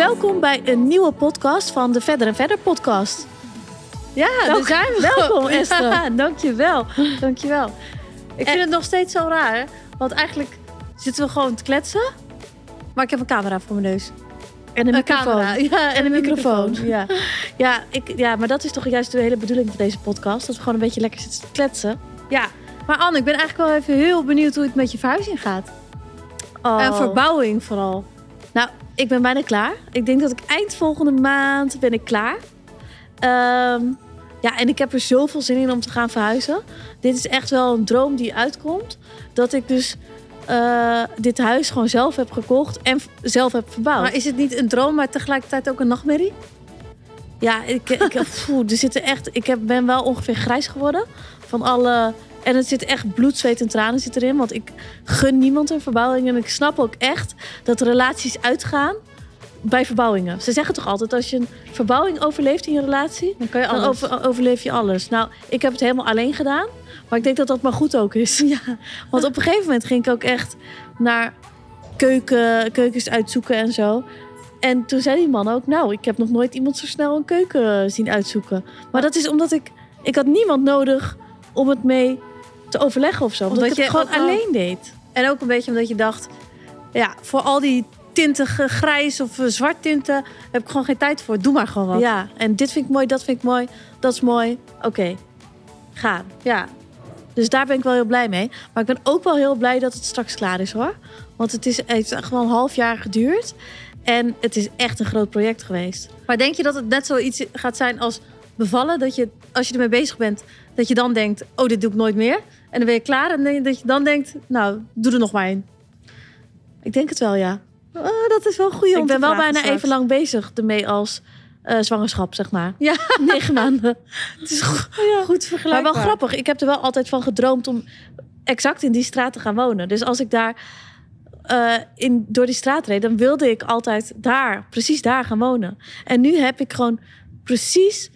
Welkom bij een nieuwe podcast van de Verder en Verder podcast. Ja, daar zijn we. Welkom Esther. Ja, dankjewel. Dankjewel. Ik En- vind het nog steeds zo raar. Want eigenlijk zitten we gewoon te kletsen. Maar ik heb een camera voor mijn neus. En een microfoon. camera. Ja, En een microfoon. Ja. Ja, ik, ja, maar dat is toch juist de hele bedoeling van deze podcast. Dat we gewoon een beetje lekker zitten te kletsen. ja. Maar Anne, ik ben eigenlijk wel even heel benieuwd hoe het met je verhuizing gaat. Oh. En verbouwing vooral. Nou, ik ben bijna klaar. Ik denk dat ik eind volgende maand ben ik klaar. Ehm, ja, en ik heb er zoveel zin in om te gaan verhuizen. Dit is echt wel een droom die uitkomt. Dat ik dus eh, dit huis gewoon zelf heb gekocht en zelf heb verbouwd. Maar is het niet een droom, maar tegelijkertijd ook een nachtmerrie? Ja, ik, ik, er zitten echt, ik heb, ben wel ongeveer grijs geworden van alle. En het zit echt bloed, zweet en tranen zit erin. Want ik gun niemand een verbouwing. En ik snap ook echt dat relaties uitgaan bij verbouwingen. Ze zeggen toch altijd, als je een verbouwing overleeft in je relatie, Dan kan je dan alles. over, overleef je alles. Nou, ik heb het helemaal alleen gedaan. Maar ik denk dat dat maar goed ook is. Ja. Want op een gegeven moment ging ik ook echt naar keuken, keukens uitzoeken en zo. En toen zei die man ook, nou, ik heb nog nooit iemand zo snel een keuken zien uitzoeken. Maar dat is omdat ik, ik had niemand nodig om het mee te overleggen of zo. Omdat, Omdat ik het je gewoon alleen deed. En ook een beetje omdat je dacht... Ja, voor al die tintige grijs of eh, zwart tinten... heb ik gewoon geen tijd voor. Doe maar gewoon wat. Ja, en dit vind ik mooi, dat vind ik mooi, dat is mooi. Oké, gaan. ja. Dus daar ben ik wel heel blij mee. Maar ik ben ook wel heel blij dat het straks klaar is hoor. Want het, is, heeft echt wel een half jaar geduurd. En het is echt een groot project geweest. Maar denk je dat het net zoiets gaat zijn als bevallen? Dat je, als je ermee bezig bent, dat je dan denkt... oh, dit doe ik nooit meer. En dan ben je klaar en dat je dan denkt... nou, doe er nog maar één. Ik denk het wel, ja. Oh, dat is wel goed om ik ben wel bijna straks. even lang bezig ermee als eh, zwangerschap, zeg maar. Ja. Negen maanden. Het is goed, Goed maar vergelijkbaar. wel grappig. Ik heb er wel altijd van gedroomd om exact in die straat te gaan wonen. Dus als ik daar eh, in, door die straat reed, dan wilde ik altijd daar, precies daar gaan wonen. En nu heb ik gewoon precies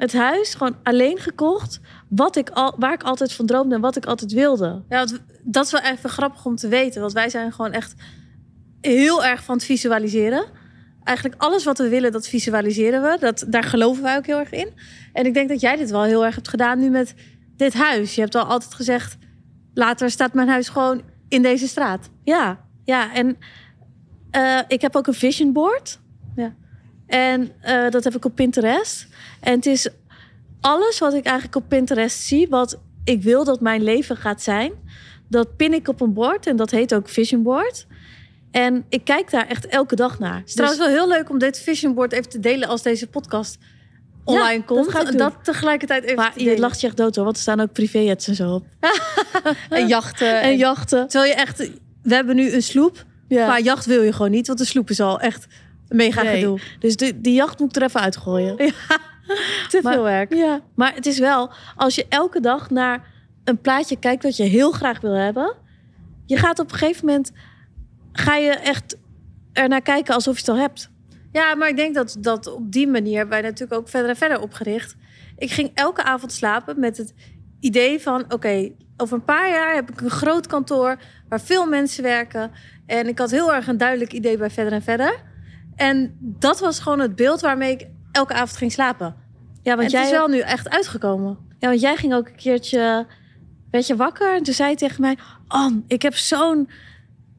het huis gewoon alleen gekocht. Wat ik al, waar ik altijd van droomde en wat ik altijd wilde. Ja, dat is wel even grappig om te weten. Want wij zijn gewoon echt heel erg van het visualiseren. Eigenlijk alles wat we willen, dat visualiseren we. Dat, daar geloven wij ook heel erg in. En ik denk dat jij dit wel heel erg hebt gedaan nu met dit huis. Je hebt al altijd gezegd... later staat mijn huis gewoon in deze straat. Ja, ja. En eh, ik heb ook een vision board. Ja. En eh, dat heb ik op Pinterest. En het is alles wat ik eigenlijk op Pinterest zie, wat ik wil dat mijn leven gaat zijn, dat pin ik op een bord en dat heet ook vision board. En ik kijk daar echt elke dag naar. Het is trouwens wel heel leuk om dit vision board even te delen als deze podcast online dat komt. doen. dat tegelijkertijd even maar je lacht je echt dood hoor, want er staan ook privéjets en zo op. En jachten. En jachten. Terwijl je echt... We hebben nu een sloep. Ja. Maar jacht wil je gewoon niet. Want de sloep is al echt mega Nee. gedoe. Dus die, die jacht moet ik er even uitgooien. Te Maar- veel werk. Ja, maar het is wel, als je elke dag naar een plaatje kijkt wat je heel graag wil hebben, je gaat op een gegeven moment, ga je echt ernaar kijken alsof je het al hebt. Ja, maar ik denk dat, dat op die manier hebben wij natuurlijk ook verder en verder opgericht. Ik ging elke avond slapen met het idee van... oké, over een paar jaar heb ik een groot kantoor... waar veel mensen werken. En ik had heel erg een duidelijk idee bij verder en verder. En dat was gewoon het beeld waarmee ik elke avond ging slapen. Ja, Want want, het jij, is wel nu echt uitgekomen. ja, want jij ging ook een keertje, werd je wakker en toen zei je tegen mij, ik heb zo'n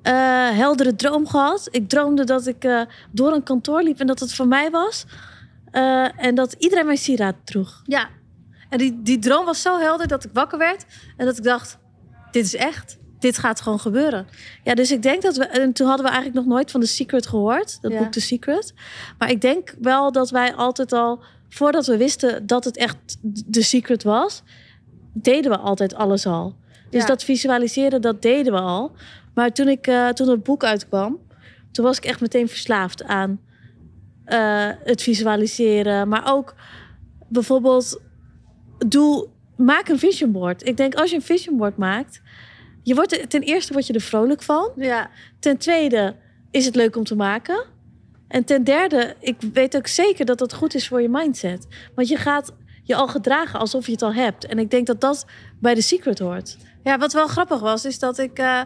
eh, heldere droom gehad. Ik droomde dat ik eh, door een kantoor liep en dat het voor mij was. Eh, en dat iedereen mijn sieraad droeg. Ja. En die, die droom was zo helder dat ik wakker werd. En dat ik dacht, dit is echt. Dit gaat gewoon gebeuren. Ja, dus ik denk dat we. En toen hadden we eigenlijk nog nooit van The Secret gehoord. Dat Ja. boek The Secret. Maar ik denk wel dat wij altijd al. Voordat we wisten dat het echt The Secret was. Deden we altijd alles al. Dus Ja. dat visualiseren, dat deden we al. Maar toen, ik, eh, toen het boek uitkwam. Toen was ik echt meteen verslaafd aan eh, het visualiseren. Maar ook bijvoorbeeld. Doe, maak een vision board. Ik denk als je een vision board maakt. Je wordt ten eerste word je er vrolijk van. Ja. Ten tweede is het leuk om te maken. En ten derde, ik weet ook zeker dat dat goed is voor je mindset. Want je gaat je al gedragen alsof je het al hebt. En ik denk dat dat bij The Secret hoort. Ja, wat wel grappig was, is dat ik eh,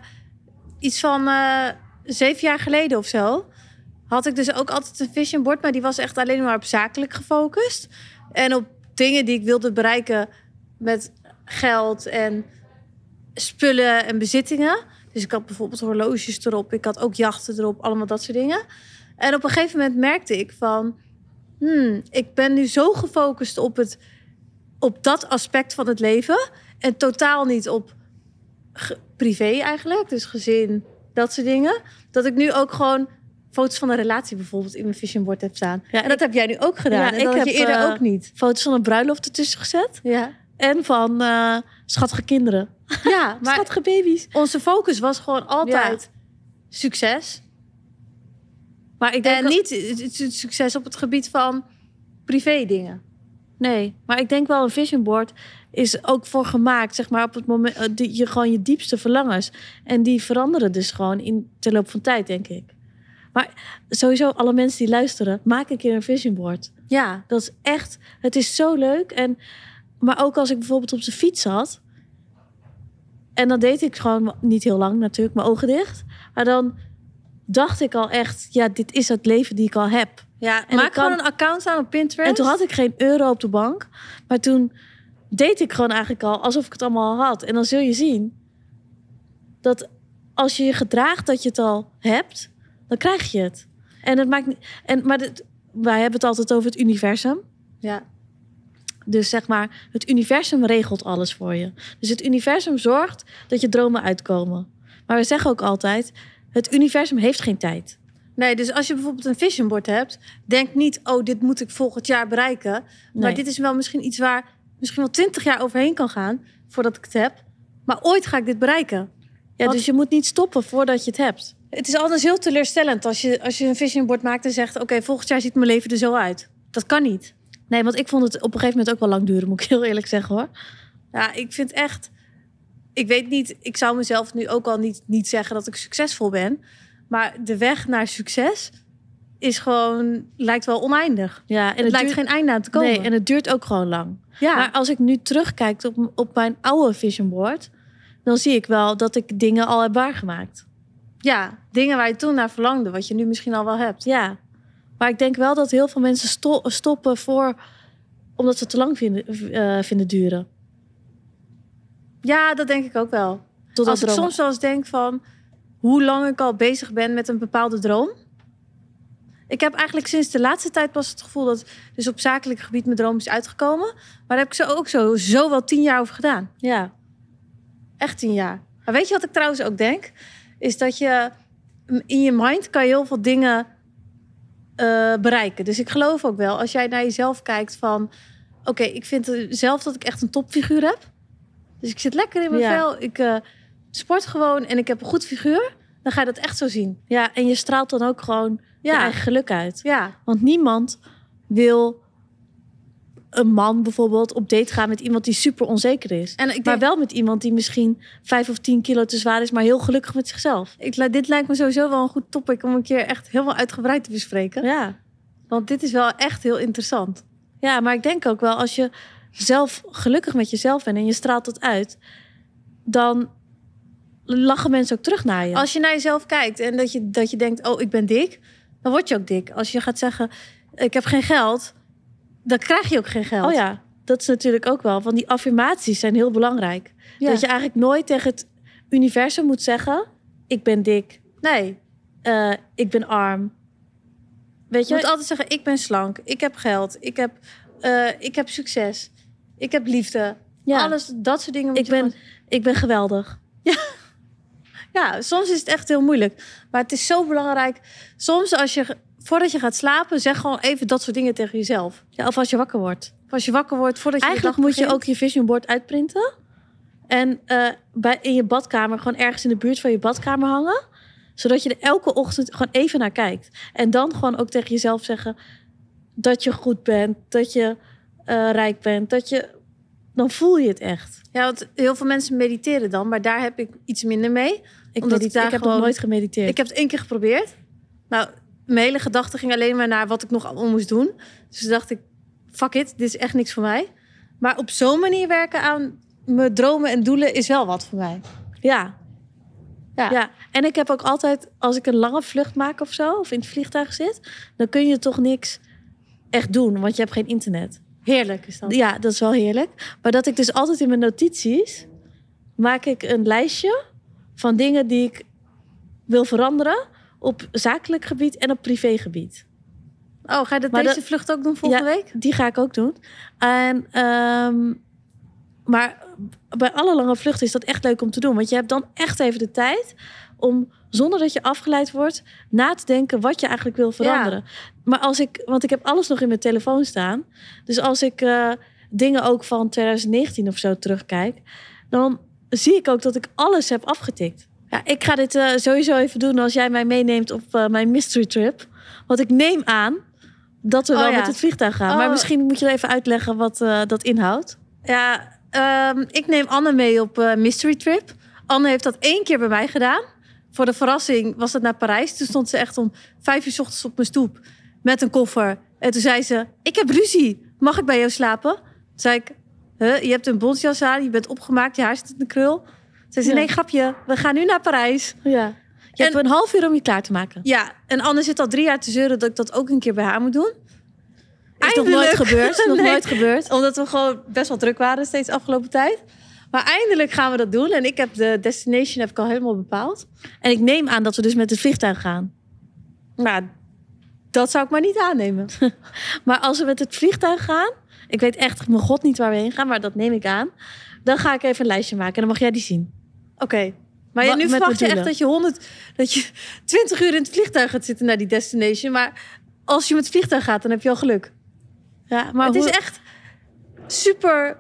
iets van eh, zeven jaar geleden of zo... had ik dus ook altijd een vision board, maar die was echt alleen maar op zakelijk gefocust. En op dingen die ik wilde bereiken met geld en spullen en bezittingen. Dus ik had bijvoorbeeld horloges erop, ik had ook jachten erop, allemaal dat soort dingen. En op een gegeven moment merkte ik van, hmm, ik ben nu zo gefocust op, het, op dat aspect van het leven en totaal niet op privé eigenlijk, dus gezin, dat soort dingen, dat ik nu ook gewoon foto's van een relatie bijvoorbeeld in mijn vision board heb staan. Ja, en dat heb jij nu ook gedaan. Ja, en ik dat had heb, je eerder eh, ook niet. Foto's van een bruiloft ertussen gezet. Ja, En van eh, schattige kinderen. ja maar schattige baby's. onze focus was gewoon altijd succes. Maar ik denk En niet het- succes op het gebied van privé dingen. Nee, maar ik denk wel een vision board is ook voor gemaakt, zeg maar, op het moment eh, die, je gewoon je diepste verlangens. En die veranderen dus gewoon in de loop van tijd, denk ik. Maar sowieso, alle mensen die luisteren, maak een keer een vision board. Ja, Dat is echt, het is zo leuk. En, maar ook als ik bijvoorbeeld op de fiets zat. En dan deed ik gewoon niet heel lang natuurlijk, mijn ogen dicht. Maar dan dacht ik al echt, ja, dit is het leven die ik al heb. ja En maak kan- gewoon een account aan op Pinterest. En toen had ik geen euro op de bank. Maar toen deed ik gewoon eigenlijk al alsof ik het allemaal al had. En dan zul je zien dat als je je gedraagt dat je het al hebt, dan krijg je het. En het maakt niet. En, maar dit, wij hebben het altijd over het universum. Ja. Dus zeg maar, het universum regelt alles voor je. Dus het universum zorgt dat je dromen uitkomen. Maar we zeggen ook altijd: het universum heeft geen tijd. Nee, dus als je bijvoorbeeld een vision board hebt, denk niet, oh, dit moet ik volgend jaar bereiken. Maar Nee. dit is wel misschien iets waar misschien wel twintig jaar overheen kan gaan voordat ik het heb. Maar ooit ga ik dit bereiken. Ja, dus je moet niet stoppen voordat je het hebt. Het is anders heel teleurstellend als je, als je een vision board maakt en zegt, oké, volgend jaar ziet mijn leven er zo uit. Dat kan niet. Nee, want ik vond het op een gegeven moment ook wel lang duren, moet ik heel eerlijk zeggen hoor. Ja, ik vind echt. Ik weet niet, ik zou mezelf nu ook al niet, niet zeggen dat ik succesvol ben. Maar de weg naar succes is gewoon, lijkt wel oneindig. Ja, en het, het, lijkt duurt, geen einde aan te komen. nee, en het duurt ook gewoon lang. ja, Maar als ik nu terugkijk op, op mijn oude vision board, dan zie ik wel dat ik dingen al heb waargemaakt. ja, dingen waar je toen naar verlangde, wat je nu misschien al wel hebt. Ja, maar ik denk wel dat heel veel mensen sto- stoppen voor omdat ze het te lang vinden, eh, vinden duren. Ja, dat denk ik ook wel. Totdat als ik soms wel eens denk van hoe lang ik al bezig ben met een bepaalde droom. Ik heb eigenlijk sinds de laatste tijd pas het gevoel dat dus op zakelijk gebied mijn droom is uitgekomen. Maar daar heb ik zo ook zo, zo wel tien jaar over gedaan. Ja, Echt tien jaar. Maar weet je wat ik trouwens ook denk? Is dat je in je mind kan je heel veel dingen eh, bereiken. Dus ik geloof ook wel, als jij naar jezelf kijkt van... Oké, ik vind zelf dat ik echt een topfiguur heb. Dus ik zit lekker in mijn Ja. vel. Ik eh, sport gewoon en ik heb een goed figuur. Dan ga je dat echt zo zien. ja, en je straalt dan ook gewoon je Ja. eigen geluk uit. Ja, Want niemand wil een man bijvoorbeeld op date gaan met iemand die super onzeker is. en ik denk, Maar wel met iemand die misschien vijf of tien kilo te zwaar is, maar heel gelukkig met zichzelf. ik, dit lijkt me sowieso wel een goed topic om een keer echt helemaal uitgebreid te bespreken. Ja. Want dit is wel echt heel interessant. ja, maar ik denk ook wel als je zelf gelukkig met jezelf bent en je straalt dat uit, dan lachen mensen ook terug naar je. Als je naar jezelf kijkt en dat je, dat je denkt, oh, ik ben dik, dan word je ook dik. Als je gaat zeggen, ik heb geen geld, dan krijg je ook geen geld. Oh ja, dat is natuurlijk ook wel. Want die affirmaties zijn heel belangrijk. Ja. Dat je eigenlijk nooit tegen het universum moet zeggen: ik ben dik, Nee, eh, ik ben arm. Weet je je? moet altijd zeggen, ik ben slank, ik heb geld, ik heb, eh, ik heb succes, ik heb liefde. Ja. Alles, dat soort dingen moet ik je ben, gewoon- ik ben geweldig. Ja, soms is het echt heel moeilijk. Maar het is zo belangrijk. Soms als je, voordat je gaat slapen, zeg gewoon even dat soort dingen tegen jezelf. Ja, of als je wakker wordt. Of als je wakker wordt, voordat je Eigenlijk moet je ook je vision board uitprinten. En eh, bij, in je badkamer, gewoon ergens in de buurt van je badkamer hangen. Zodat je er elke ochtend gewoon even naar kijkt. En dan gewoon ook tegen jezelf zeggen dat je goed bent, dat je eh, rijk bent, dat je. Dan voel je het echt. Ja, want heel veel mensen mediteren dan, maar daar heb ik iets minder mee. Ik, heb gewoon- nog nooit gemediteerd. Ik heb het één keer geprobeerd. Nou, mijn hele gedachte ging alleen maar naar wat ik nog allemaal moest doen. Dus dacht ik, fuck it, dit is echt niks voor mij. Maar op zo'n manier werken aan mijn dromen en doelen is wel wat voor mij. Ja. Ja. Ja, en ik heb ook altijd, als ik een lange vlucht maak of zo, of in het vliegtuig zit, dan kun je toch niks echt doen, want je hebt geen internet. Heerlijk is dat. Ja, dat is wel heerlijk. Maar dat ik dus altijd in mijn notities maak ik een lijstje van dingen die ik wil veranderen op zakelijk gebied en op privégebied. Oh, ga je dat Maar deze dat- vlucht ook doen volgende Ja. week? Die ga ik ook doen. En, ehm, maar bij alle lange vluchten is dat echt leuk om te doen. Want je hebt dan echt even de tijd om, zonder dat je afgeleid wordt, na te denken wat je eigenlijk wil veranderen. Maar als ik, want ik heb alles nog in mijn telefoon staan. Dus als ik eh, dingen ook van 2019 of zo terugkijk, dan zie ik ook dat ik alles heb afgetikt. Ja, ik ga dit eh, sowieso even doen als jij mij meeneemt op eh, mijn mystery trip. Want ik neem aan dat we Oh wel ja. met het vliegtuig gaan. Maar Oh. misschien moet je even uitleggen wat eh, dat inhoudt. Ja, ehm, ik neem Anne mee op mystery trip. Anne heeft dat één keer bij mij gedaan. Voor de verrassing was het naar Parijs. Toen stond ze echt om vijf uur 's ochtends op mijn stoep met een koffer. En toen zei ze: Ik heb ruzie. Mag ik bij jou slapen? Toen zei ik: huh, Je hebt een bontjas aan, je bent opgemaakt, je haar zit in de krul. Toen zei ze: Ja. Nee, grapje, we gaan nu naar Parijs. Ja. Je En- hebt een half uur om je klaar te maken. Ja, en Anne zit al drie jaar te zeuren dat ik dat ook een keer bij haar moet doen. Is nog nooit gebeurd. Nog Nee. nooit gebeurd. Omdat we gewoon best wel druk waren steeds afgelopen tijd. Maar eindelijk gaan we dat doen. En ik heb de destination heb ik al helemaal bepaald. En ik neem aan dat we dus met het vliegtuig gaan. Nou, dat zou ik maar niet aannemen. Maar als we met het vliegtuig gaan, ik weet echt mijn god niet waar we heen gaan, maar dat neem ik aan. Dan ga ik even een lijstje maken en dan mag jij die zien. Oké. Maar ja, nu verwacht je echt dat je 100, dat je 20 uur in het vliegtuig gaat zitten naar die destination. Maar als je met het vliegtuig gaat, dan heb je al geluk. Ja, maar, het hoe, is echt super.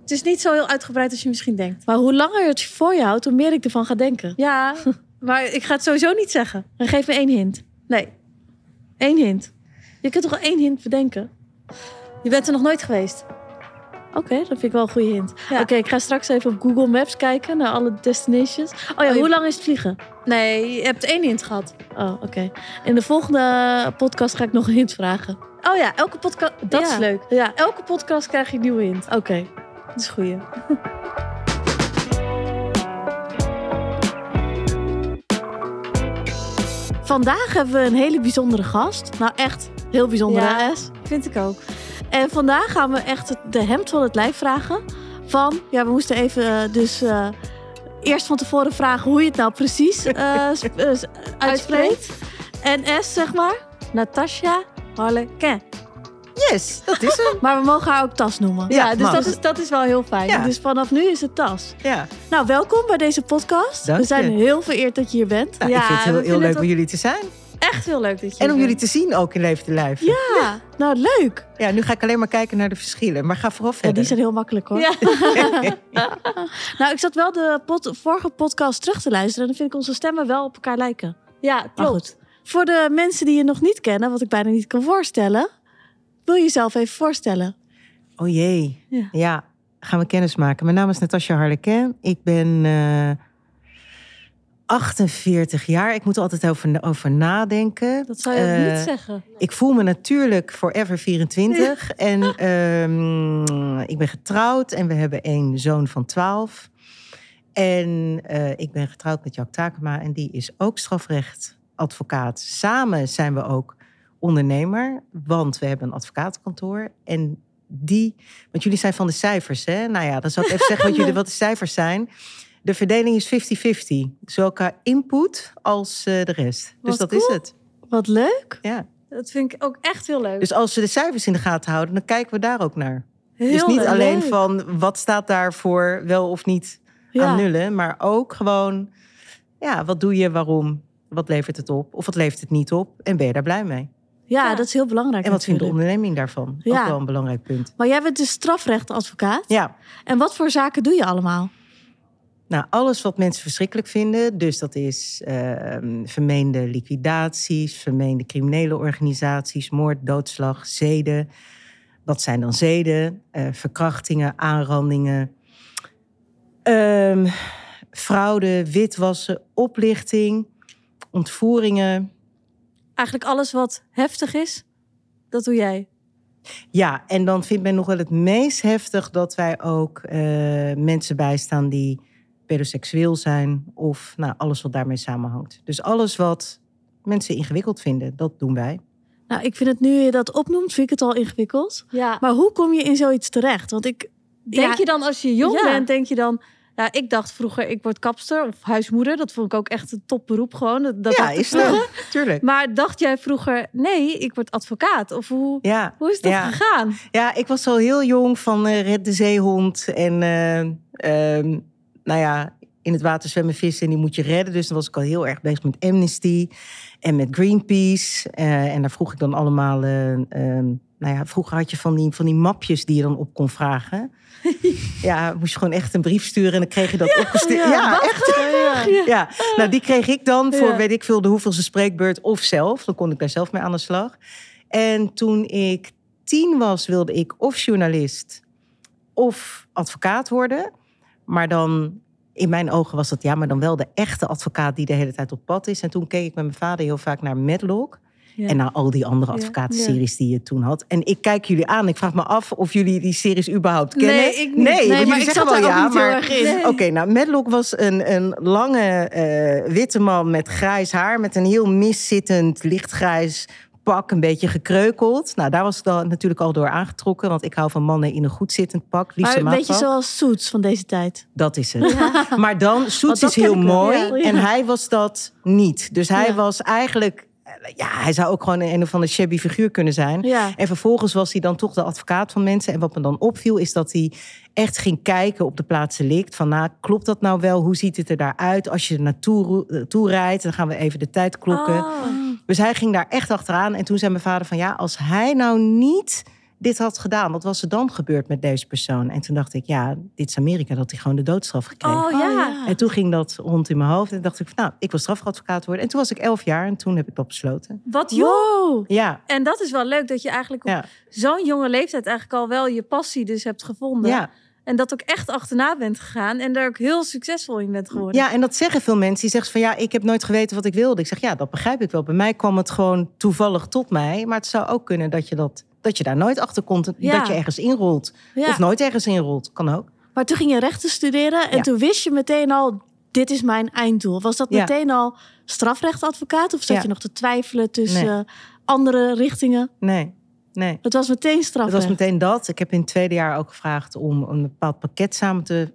Het is niet zo heel uitgebreid als je misschien denkt. maar hoe langer je het voor je houdt, hoe meer ik ervan ga denken. Ja, maar ik ga het sowieso niet zeggen. En geef me één hint. Nee, Eén hint. Je kunt toch wel één hint bedenken? je bent er nog nooit geweest. Oké, dat vind ik wel een goede hint. Ja. Oké, ik ga straks even op Google Maps kijken naar alle destinations. Oh ja, Oh, je- hoe lang is het vliegen? Nee, je hebt één hint gehad. Oh, oké. In de volgende podcast ga ik nog een hint vragen. Oh ja, elke podcast. Dat Ja. is leuk. Ja, Elke podcast krijg je een nieuwe hint. oké. Dat is goeie. Vandaag hebben we een hele bijzondere gast. Nou, echt heel bijzonder, Ja. hè? Vind ik ook. En vandaag gaan we echt de hemd van het lijf vragen. Van, ja, we moesten even eh, dus eh, eerst van tevoren vragen hoe je het nou precies eh, uitspreekt. En S, zeg maar, Natasha Harlequin. Yes, dat is hem. Maar we mogen haar ook Tas noemen. Ja, Ja, dus dat is, dat is wel heel fijn. Ja. Dus vanaf nu is het Tas. Ja. Nou, welkom bij deze podcast. Dank we zijn je. heel vereerd dat je hier bent. Nou, Ja, ik vind het heel, heel leuk om jullie te zijn. Echt heel leuk dat je En om jullie te zien ook in Leven te Lijf. Ja. Ja, nou leuk. nu ga ik alleen maar kijken naar de verschillen. Maar ga vooral Ja, verder. die zijn heel makkelijk hoor. Ja. Nou, ik zat wel de pod- vorige podcast terug te luisteren. En dan vind ik onze stemmen wel op elkaar lijken. ja, klopt. goed. Voor de mensen die je nog niet kennen, wat ik bijna niet kan voorstellen, wil je jezelf even voorstellen. Oh jee. Ja. Ja. gaan we kennis maken. Mijn naam is Natasja Harlequin. Ik ben eh 48 jaar. Ik moet er altijd over, over nadenken. Dat zou je Eh, niet zeggen. Ik voel me natuurlijk forever 24. En ehm, ik ben getrouwd en we hebben een zoon van 12. En eh, ik ben getrouwd met Jack Takema en die is ook strafrechtadvocaat. Samen zijn we ook ondernemer, want we hebben een advocatenkantoor. En die, want jullie zijn van de cijfers, hè? Nou ja, dan zal ik even zeggen wat, jullie, wat de cijfers zijn. De verdeling is 50-50. Zowel qua input als eh, de rest. Dus dat is het. Wat leuk. Ja. Dat vind ik ook echt heel leuk. Dus als we de cijfers in de gaten houden, dan kijken we daar ook naar. heel dus niet leuk. alleen van wat staat daarvoor wel of niet aan nullen, maar ook gewoon, ja, wat doe je, waarom, wat levert het op of wat levert het niet op en ben je daar blij mee? ja, Ja. dat is heel belangrijk. En wat vindt de natuurlijk. onderneming daarvan? Ja. Ook wel een belangrijk punt. Maar jij bent dus strafrechtadvocaat. Ja, En wat voor zaken doe je allemaal? Nou, alles wat mensen verschrikkelijk vinden. Dus dat is ehm, vermeende liquidaties, vermeende criminele organisaties, moord, doodslag, zeden. Wat zijn dan zeden? Eh, verkrachtingen, aanrandingen, ehm, fraude, witwassen, oplichting, ontvoeringen. Eigenlijk alles wat heftig is, dat doe jij. Ja, en dan vindt men nog wel het meest heftig dat wij ook eh, mensen bijstaan die pedoseksueel zijn of nou, alles wat daarmee samenhangt. Dus alles wat mensen ingewikkeld vinden, dat doen wij. Nou, ik vind het nu je dat opnoemt, vind ik het al ingewikkeld. Ja. Maar hoe kom je in zoiets terecht? Want ik Denk Ja. je dan als je jong Ja. bent, denk je dan... Ja, ik dacht vroeger, ik word kapster of huismoeder. Dat vond ik ook echt een topberoep gewoon. Dat, dat ja, is dat? Tuurlijk. Maar dacht jij vroeger, nee, ik word advocaat? Of hoe, Ja. hoe is dat Ja. gegaan? Ja, ik was al heel jong van eh, Red de Zeehond. En eh, ehm, nou ja, in het water zwemmen vissen en die moet je redden. Dus dan was ik al heel erg bezig met Amnesty en met Greenpeace. Eh, en daar vroeg ik dan allemaal... eh, ehm, nou ja, vroeger had je van die, van die mapjes die je dan op kon vragen. ja, moest je gewoon echt een brief sturen en dan kreeg je dat opgestuurd. Ja, echt. ja. Ja, nou die kreeg ik dan voor Ja. weet ik veel de hoeveelste spreekbeurt of zelf. Dan kon ik daar zelf mee aan de slag. En toen ik tien was, wilde ik of journalist of advocaat worden. Maar dan, in mijn ogen was dat ja, maar dan wel de echte advocaat die de hele tijd op pad is. En toen keek ik met mijn vader heel vaak naar Medlock. Ja. En naar al die andere advocatenseries die je toen had. En ik kijk jullie aan. Ik vraag me af of jullie die series überhaupt kennen. Nee, ik niet. Nee, maar ik zat wel ook ja, niet heel maar... erg in. Nee. Oké, nou, Medlock was een, een lange eh, witte man met grijs haar. Met een heel miszittend, lichtgrijs pak, een beetje gekreukeld. Nou, daar was ik dan natuurlijk al door aangetrokken. Want ik hou van mannen in een goed zittend pak. Liefst een Maar een beetje zoals Suits van deze tijd. Dat is het. Maar dan, Soets is heel wel, mooi. ja. En hij was dat niet. Dus hij Ja. was eigenlijk... Ja, hij zou ook gewoon een of andere shabby figuur kunnen zijn. Ja. En vervolgens was hij dan toch de advocaat van mensen. En wat me dan opviel is dat hij echt ging kijken op de plaatsen ligt. Van nou, klopt dat nou wel? Hoe ziet het er daaruit? Als je er naartoe eh, toe rijdt, dan gaan we even de tijd klokken. Oh. Dus hij ging daar echt achteraan. En toen zei mijn vader van ja, als hij nou niet dit had gedaan, wat was er dan gebeurd met deze persoon? En toen dacht ik, ja, dit is Amerika, dat hij gewoon de doodstraf gekregen. Oh, ja. En toen ging dat rond in mijn hoofd. En dacht ik, van, nou, ik wil strafadvocaat worden. En toen was ik elf jaar en toen heb ik dat besloten. Wat. Wow. Ja, En dat is wel leuk dat je eigenlijk op ja, zo'n jonge leeftijd eigenlijk al wel je passie dus hebt gevonden. ja. En dat ook echt achterna bent gegaan en daar ook heel succesvol in bent geworden. Ja, en dat zeggen veel mensen. Die zeggen van ja, ik heb nooit geweten wat ik wilde. Ik zeg ja, dat begrijp ik wel. Bij mij kwam het gewoon toevallig tot mij. Maar het zou ook kunnen dat je, dat, dat je daar nooit achter komt. Ja. Dat je ergens inrolt. Ja. Of nooit ergens inrolt. Kan ook. Maar toen ging je rechten studeren en Ja. toen wist je meteen al, dit is mijn einddoel. Was dat Ja. meteen al strafrechtadvocaat of zat Ja. je nog te twijfelen tussen Nee. andere richtingen? Nee, nee. Het was meteen Het strafrecht. was meteen dat. Ik heb in het tweede jaar ook gevraagd om een bepaald pakket samen te,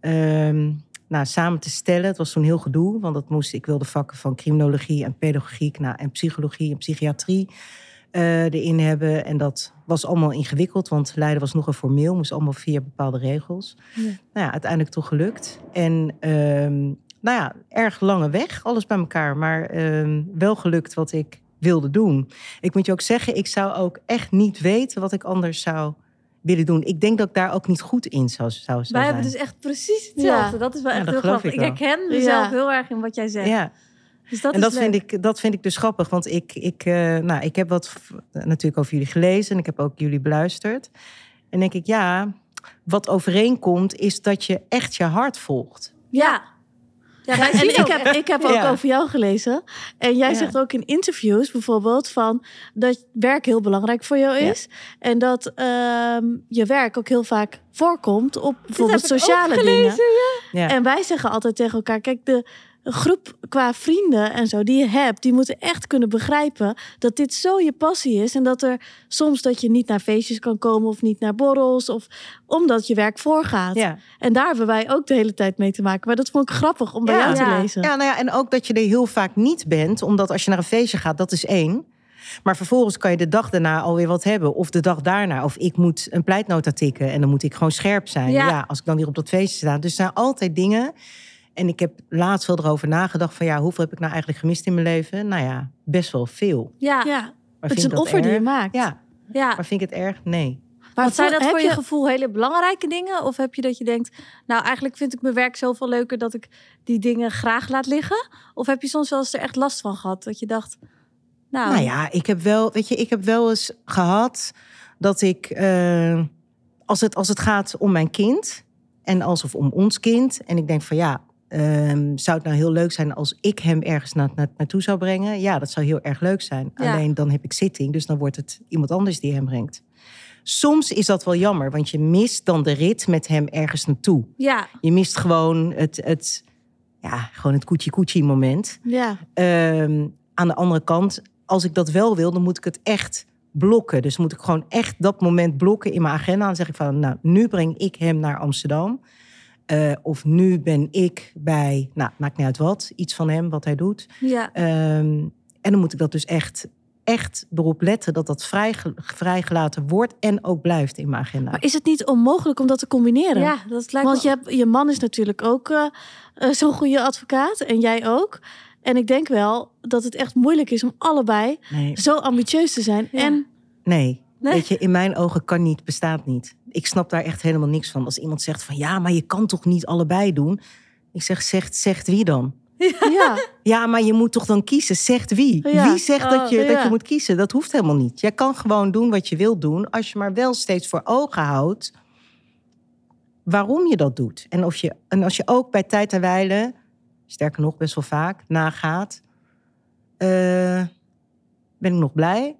ehm, nou, samen te stellen. Het was toen heel gedoe, want dat moest, ik wilde vakken van criminologie en pedagogiek nou, en psychologie en psychiatrie eh, erin hebben. En dat was allemaal ingewikkeld, want Leiden was nogal formeel, moest allemaal via bepaalde regels. Ja. Nou ja, uiteindelijk toch gelukt. En ehm, nou ja, erg lange weg, alles bij elkaar, maar ehm, wel gelukt wat ik wilde doen. Ik moet je ook zeggen, ik zou ook echt niet weten wat ik anders zou willen doen. Ik denk dat ik daar ook niet goed in zou, zou, zou Wij zijn. hebben dus echt precies hetzelfde. Ja. Dat is wel Ja, echt heel grappig. Ik, herken mezelf Ja. heel erg in wat jij zegt. ja. Dus dat en dat vind, ik, dat vind ik dus grappig. Want ik, ik, eh, nou, ik heb wat natuurlijk over jullie gelezen. En ik heb ook jullie beluisterd. En denk ik, ja, wat overeenkomt is dat je echt je hart volgt. Ja. Ja, En ik heb, ik heb ook Ja. over jou gelezen. En jij Ja. zegt ook in interviews bijvoorbeeld van dat werk heel belangrijk voor jou Ja. is. En dat ehm, je werk ook heel vaak voorkomt op bijvoorbeeld heb ik ook sociale gelezen, dingen. Ja. En wij zeggen altijd tegen elkaar: kijk, de groep qua vrienden en zo die je hebt, die moeten echt kunnen begrijpen dat dit zo je passie is. En dat er soms dat je niet naar feestjes kan komen of niet naar borrels. Of omdat je werk voorgaat. Ja. En daar hebben wij ook de hele tijd mee te maken. Maar dat vond ik grappig om bij Ja. jou te Ja. lezen. Ja, nou ja, en ook dat je er heel vaak niet bent, omdat als je naar een feestje gaat, dat is één. Maar vervolgens kan je de dag daarna alweer wat hebben. Of de dag daarna. Of ik moet een pleitnota tikken en dan moet ik gewoon scherp zijn. Ja. Ja, als ik dan weer op dat feestje sta. Dus er zijn altijd dingen. En ik heb laatst wel erover nagedacht van ja, hoeveel heb ik nou eigenlijk gemist in mijn leven? Nou ja, best wel veel. Ja. ja. Ja, Maar het vind is een offer die je maakt. Ja, maar vind ik het erg? Nee. Maar Want zijn dat voor je gevoel hele belangrijke dingen? Of heb je dat je denkt, nou eigenlijk vind ik mijn werk zoveel leuker dat ik die dingen graag laat liggen? Of heb je soms wel eens er echt last van gehad? Dat je dacht, nou, Nou ja, ik heb wel, weet je, ik heb wel eens gehad dat ik, eh, als, het, als het gaat om mijn kind en alsof om ons kind, en ik denk van ja, ehm, zou het nou heel leuk zijn als ik hem ergens na, na- naartoe zou brengen? Ja, dat zou heel erg leuk zijn. Ja. Alleen dan heb ik zitting, dus dan wordt het iemand anders die hem brengt. soms is dat wel jammer, want je mist dan de rit met hem ergens naartoe. Ja, Je mist gewoon het, het, ja, gewoon het koetsie-koetsie moment. Ja. Ehm, aan de andere kant, als ik dat wel wil, dan moet ik het echt blokken. Dus moet ik gewoon echt dat moment blokken in mijn agenda. Dan zeg ik van, nou, nu breng ik hem naar Amsterdam. Eh, of nu ben ik bij, nou, maakt niet uit wat, iets van hem, wat hij doet. ja. Ehm, en dan moet ik dat dus echt, echt erop letten dat dat vrijge- vrijgelaten wordt en ook blijft in mijn agenda. Maar is het niet onmogelijk om dat te combineren? ja, dat lijkt Want me... je, hebt, je man is natuurlijk ook eh, eh, zo'n goede advocaat. En jij ook. En ik denk wel dat het echt moeilijk is om allebei Nee, zo ambitieus te zijn. Ja. En nee. Nee? Weet je, in mijn ogen kan niet, bestaat niet. Ik snap daar echt helemaal niks van. Als iemand zegt van ja, maar je kan toch niet allebei doen? Ik zeg, zegt, zegt wie dan? ja, Ja, maar je moet toch dan kiezen? Zegt wie? Ja. Wie zegt dat, je, Oh, dat je moet kiezen? Dat hoeft helemaal niet. Jij kan gewoon doen wat je wilt doen, als je maar wel steeds voor ogen houdt waarom je dat doet. En, of je, en als je ook bij tijd en wijle, sterker nog best wel vaak, nagaat. eh, ben ik nog blij?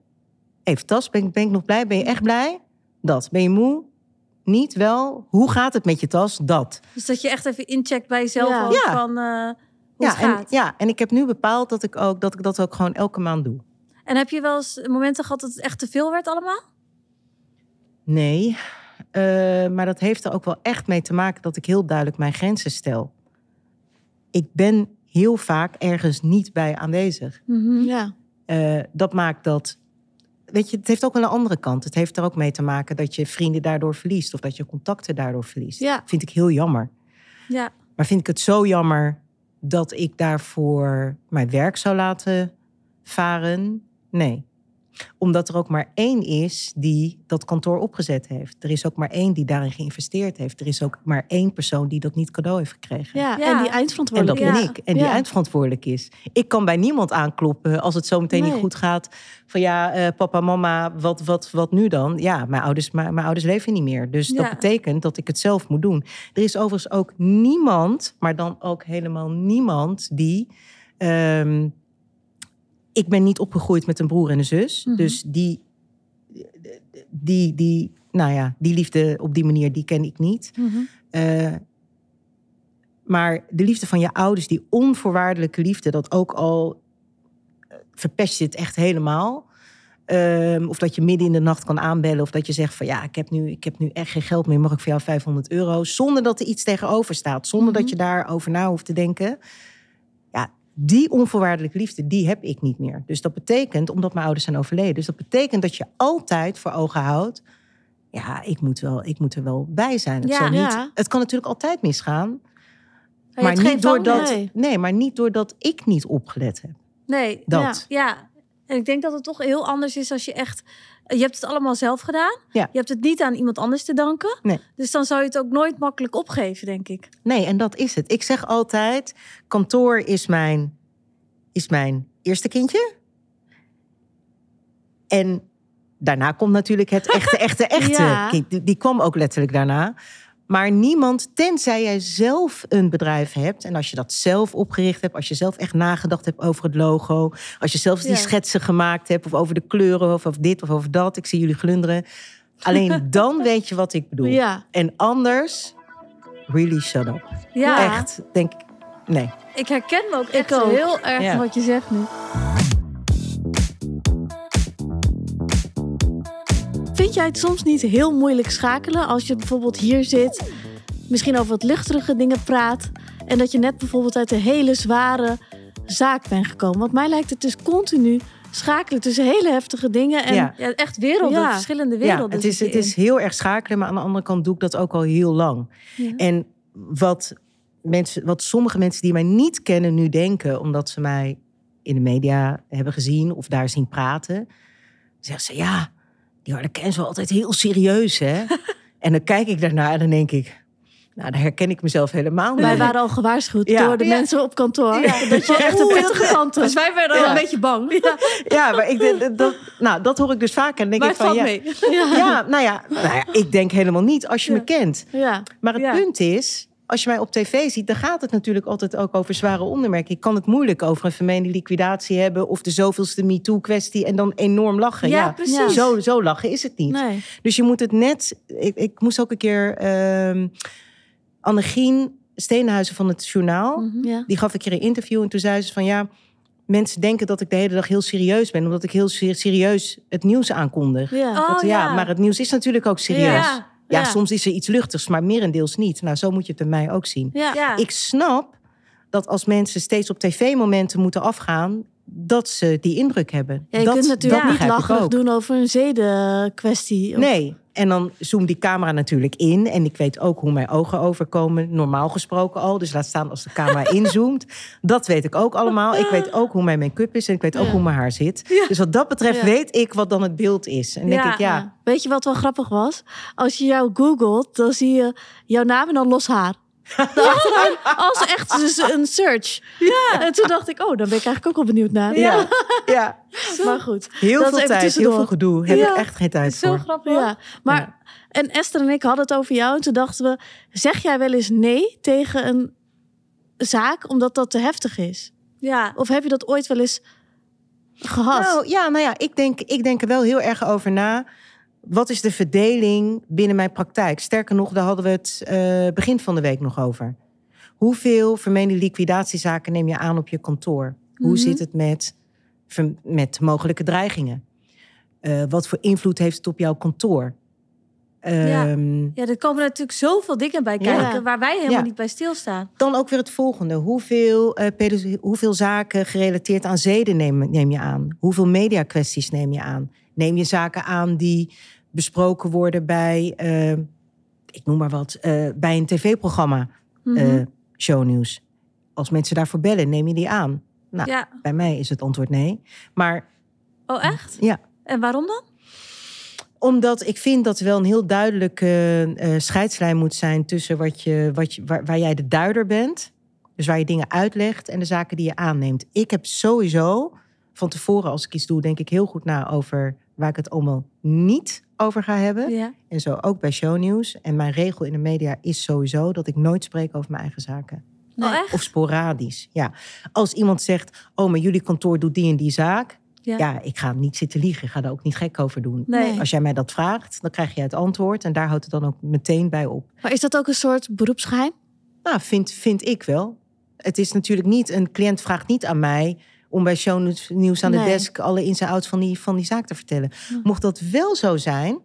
Even tas, ben, ik- ben ik nog blij? Ben je echt blij? Dat. Ben je moe? Niet wel? Hoe gaat het met je tas? Dat. Dus dat je echt even incheckt bij jezelf Ja. ook van eh, hoe Ja het en, gaat. ja, en ik heb nu bepaald dat ik, ook, dat ik dat ook gewoon elke maand doe. En heb je wel eens momenten gehad dat het echt te veel werd allemaal? Nee, eh, maar dat heeft er ook wel echt mee te maken dat ik heel duidelijk mijn grenzen stel. Ik ben heel vaak ergens niet bij aanwezig. ja. Eh, dat maakt dat. Weet je, het heeft ook wel een andere kant. Het heeft er ook mee te maken dat je vrienden daardoor verliest of dat je contacten daardoor verliest. Ja. Vind ik heel jammer. Ja. Maar vind ik het zo jammer dat ik daarvoor mijn werk zou laten varen? Nee. Omdat er ook maar één is die dat kantoor opgezet heeft. Er is ook maar één die daarin geïnvesteerd heeft. Er is ook maar één persoon die dat niet cadeau heeft gekregen. Ja, Ja. en die En dat eindverantwoordelijk. ben ik. En die Ja. eindverantwoordelijk is. Ik kan bij niemand aankloppen als het zo meteen Nee. niet goed gaat. Van ja, eh, papa, mama, wat, wat, wat nu dan? Ja, mijn ouders, mijn, mijn ouders leven niet meer. Dus dat betekent dat ik het zelf moet doen. Er is overigens ook niemand, maar dan ook helemaal niemand die. ehm, ik ben niet opgegroeid met een broer en een zus. Mhm. Dus die, die, die, nou ja, die liefde op die manier, die ken ik niet. Mhm. Eh, maar de liefde van je ouders, die onvoorwaardelijke liefde, dat ook al eh, verpest je het echt helemaal. Ehm, of dat je midden in de nacht kan aanbellen. Of dat je zegt van ja, ik heb nu, ik heb nu echt geen geld meer. Mag ik voor jou 500 euro? Zonder dat er iets tegenover staat. Zonder Mhm. dat je daarover na hoeft te denken. Die onvoorwaardelijke liefde, die heb ik niet meer. Dus dat betekent, omdat mijn ouders zijn overleden. Dus dat betekent dat je altijd voor ogen houdt. Ja, ik moet, wel, ik moet er wel bij zijn. Het, Ja. zal niet, Ja. het kan natuurlijk altijd misgaan. Maar niet, doordat, nee. nee, maar niet doordat ik niet opgelet heb. Nee, Dat. ja. En ik denk dat het toch heel anders is als je echt... Je hebt het allemaal zelf gedaan. Ja. Je hebt het niet aan iemand anders te danken. Nee. Dus dan zou je het ook nooit makkelijk opgeven, denk ik. Nee, en dat is het. Ik zeg altijd, kantoor is mijn, is mijn eerste kindje. En daarna komt natuurlijk het echte, echte, echte Ja. kind. Die, die kwam ook letterlijk daarna. Maar niemand, tenzij jij zelf een bedrijf hebt... en als je dat zelf opgericht hebt... als je zelf echt nagedacht hebt over het logo... als je zelf die Ja. schetsen gemaakt hebt... of over de kleuren, of over dit of over dat... ik zie jullie glunderen. Alleen dan weet je wat ik bedoel. Ja. En anders, really shut up. Ja, Echt, denk ik. Nee. ik herken me ook echt ook. heel erg Ja. wat je zegt nu. Vind jij het soms niet heel moeilijk schakelen als je bijvoorbeeld hier zit, misschien over wat luchtige dingen praat en dat je net bijvoorbeeld uit een hele zware zaak bent gekomen? Want mij lijkt het dus continu schakelen tussen hele heftige dingen en Ja. Ja, echt werelden, Ja. verschillende Ja, werelden. het is, het is heel erg schakelen, maar aan de andere kant doe ik dat ook al heel lang. Ja. En wat, mensen, wat sommige mensen die mij niet kennen nu denken, omdat ze mij in de media hebben gezien of daar zien praten, zeggen ze ja, die harde Ken is wel altijd heel serieus, hè? en dan kijk ik daarnaar en dan denk ik, nou, daar herken ik mezelf helemaal niet. wij waren al gewaarschuwd Ja. door de Ja. mensen op kantoor Ja. dat je echt een pittige kant Dus wij werden al een beetje bang. Ja, maar ik, denk dat, nou, dat hoor ik dus vaak en denk Maar ik van ja, mee. Ja. ja, nou ja, nou ja, ik denk helemaal niet als je Ja. me kent. Ja. Maar het Ja. punt is, als je mij op tv ziet, dan gaat het natuurlijk altijd ook over zware ondermerken. Ik kan het moeilijk over een vermeende liquidatie hebben of de zoveelste MeToo-kwestie en dan enorm lachen. Ja, precies. Zo, zo lachen is het niet. Nee. Dus je moet het net. Ik, ik moest ook een keer. ehm Annegien Steenhuizen van het Journaal. Mhm. Ja. Die gaf een keer een interview en toen zei ze van ja. Mensen denken dat ik de hele dag heel serieus ben, omdat ik heel ser- serieus het nieuws aankondig. Ja. Oh, Dat- ja, ja. maar het nieuws is natuurlijk ook serieus. Ja. Soms is er iets luchtigs, maar merendeels niet. Nou, zo moet je het bij mij ook zien. Ja. Ja. Ik snap dat als mensen steeds op tv-momenten moeten afgaan, dat ze die indruk hebben. Ja, je dat, kunt natuurlijk dat niet lacherig doen over een zedenkwestie. Of- Nee. En dan zoomt die camera natuurlijk in. En ik weet ook hoe mijn ogen overkomen. Normaal gesproken al. Dus laat staan als de camera inzoomt. Dat weet ik ook allemaal. Ik weet ook hoe mijn make-up is. En ik weet ook Ja. hoe mijn haar zit. Dus wat dat betreft weet ik wat dan het beeld is. En denk ik, ja, Ja. Weet je wat wel grappig was? Als je jou googelt, dan zie je jouw naam en dan los haar. Als echt dus een search. Ja. En toen dacht ik, oh, dan ben ik eigenlijk ook wel benieuwd naar. ja, ja. Maar goed. Heel Dat veel tijd, heel veel gedoe. Heb Ja. ik echt geen tijd Zo voor. grappig. Ja, maar en Esther en ik hadden het over jou en toen dachten we, zeg jij wel eens nee tegen een zaak omdat dat te heftig is? Ja. Of heb je dat ooit wel eens gehad? Nou ja, nou ja, ik denk, ik denk er wel heel erg over na. Wat is de verdeling binnen mijn praktijk? Sterker nog, daar hadden we het eh, begin van de week nog over. Hoeveel vermeende liquidatiezaken neem je aan op je kantoor? Hoe Mhm. zit het met, met mogelijke dreigingen? Eh, wat voor invloed heeft het op jouw kantoor? Ja. Ehm, Ja, er komen natuurlijk zoveel dingen bij Ja. kijken waar wij helemaal Ja. niet bij stilstaan. Dan ook weer het volgende. Hoeveel, pedo- hoeveel zaken gerelateerd aan zeden neem, neem je aan? Hoeveel mediakwesties neem je aan? Neem je zaken aan die besproken worden bij, eh, ik noem maar wat, eh, bij een tv-programma, eh, shownieuws? Als mensen daarvoor bellen, neem je die aan? Nou, ja. bij mij is het antwoord nee. Maar Oh, echt? ja, En waarom dan? omdat ik vind dat er wel een heel duidelijke scheidslijn moet zijn tussen wat je, wat je, waar, waar jij de duider bent, dus waar je dingen uitlegt, en de zaken die je aanneemt. Ik heb sowieso van tevoren, als ik iets doe, denk ik heel goed na over waar ik het allemaal niet over ga hebben. Ja. En zo ook bij shownieuws. En mijn regel in de media is sowieso dat ik nooit spreek over mijn eigen zaken. Oh, echt? Of sporadisch. Ja. Als iemand zegt, oh, maar jullie kantoor doet die en die zaak. Ja. Ja, ik ga niet zitten liegen. Ik ga daar ook niet gek over doen. Nee. Als jij mij dat vraagt, dan krijg je het antwoord. En daar houdt het dan ook meteen bij op. Maar is dat ook een soort beroepsgeheim? Nou, vind, vind ik wel. Het is natuurlijk niet, een cliënt vraagt niet aan mij om bij shownieuws aan de Nee. desk alle ins en outs van die, van die zaak te vertellen. Mocht dat wel zo zijn,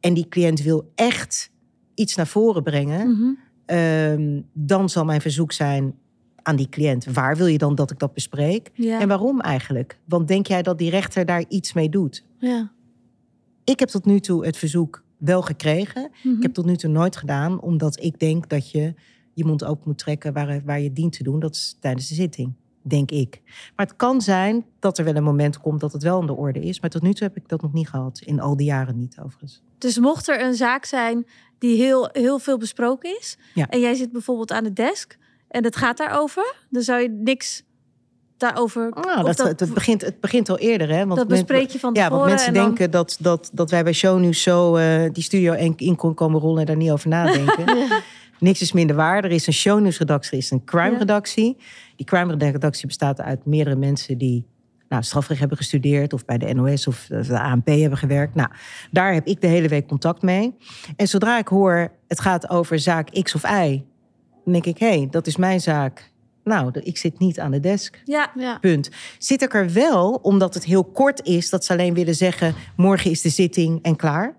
en die cliënt wil echt iets naar voren brengen, Mhm. ehm, dan zal mijn verzoek zijn aan die cliënt: waar wil je dan dat ik dat bespreek? Ja. En waarom eigenlijk? Want denk jij dat die rechter daar iets mee doet? Ja. Ik heb tot nu toe het verzoek wel gekregen. Mhm. Ik heb tot nu toe nooit gedaan, omdat ik denk dat je je mond open moet trekken waar, waar je dient te doen. Dat is tijdens de zitting, denk ik. Maar het kan zijn dat er wel een moment komt dat het wel aan de orde is. Maar tot nu toe heb ik dat nog niet gehad. In al die jaren niet, overigens. Dus mocht er een zaak zijn die heel, heel veel besproken is... Ja. en jij zit bijvoorbeeld aan de desk en het gaat daarover... dan zou je niks daarover... Nou, dat, het, begint, het begint al eerder, hè? Want dat bespreek je van Ja, tevoren. want mensen dan- denken dat, dat, dat wij bij Shownieuws zo eh, die studio in, in kon komen rollen en daar niet over nadenken. Niks is minder waar. Er is een Shownieuws-redactie, er is een crime-redactie. Die crime-redactie bestaat uit meerdere mensen die nou, strafrecht hebben gestudeerd... of bij de NOS of de ANP hebben gewerkt. Nou, daar heb ik de hele week contact mee. En zodra ik hoor, het gaat over zaak X of Y... dan denk ik, hé, hey, dat is mijn zaak. Nou, ik zit niet aan de desk. Ja, Ja. Punt. Zit ik er wel, omdat het heel kort is, dat ze alleen willen zeggen: morgen is de zitting en klaar.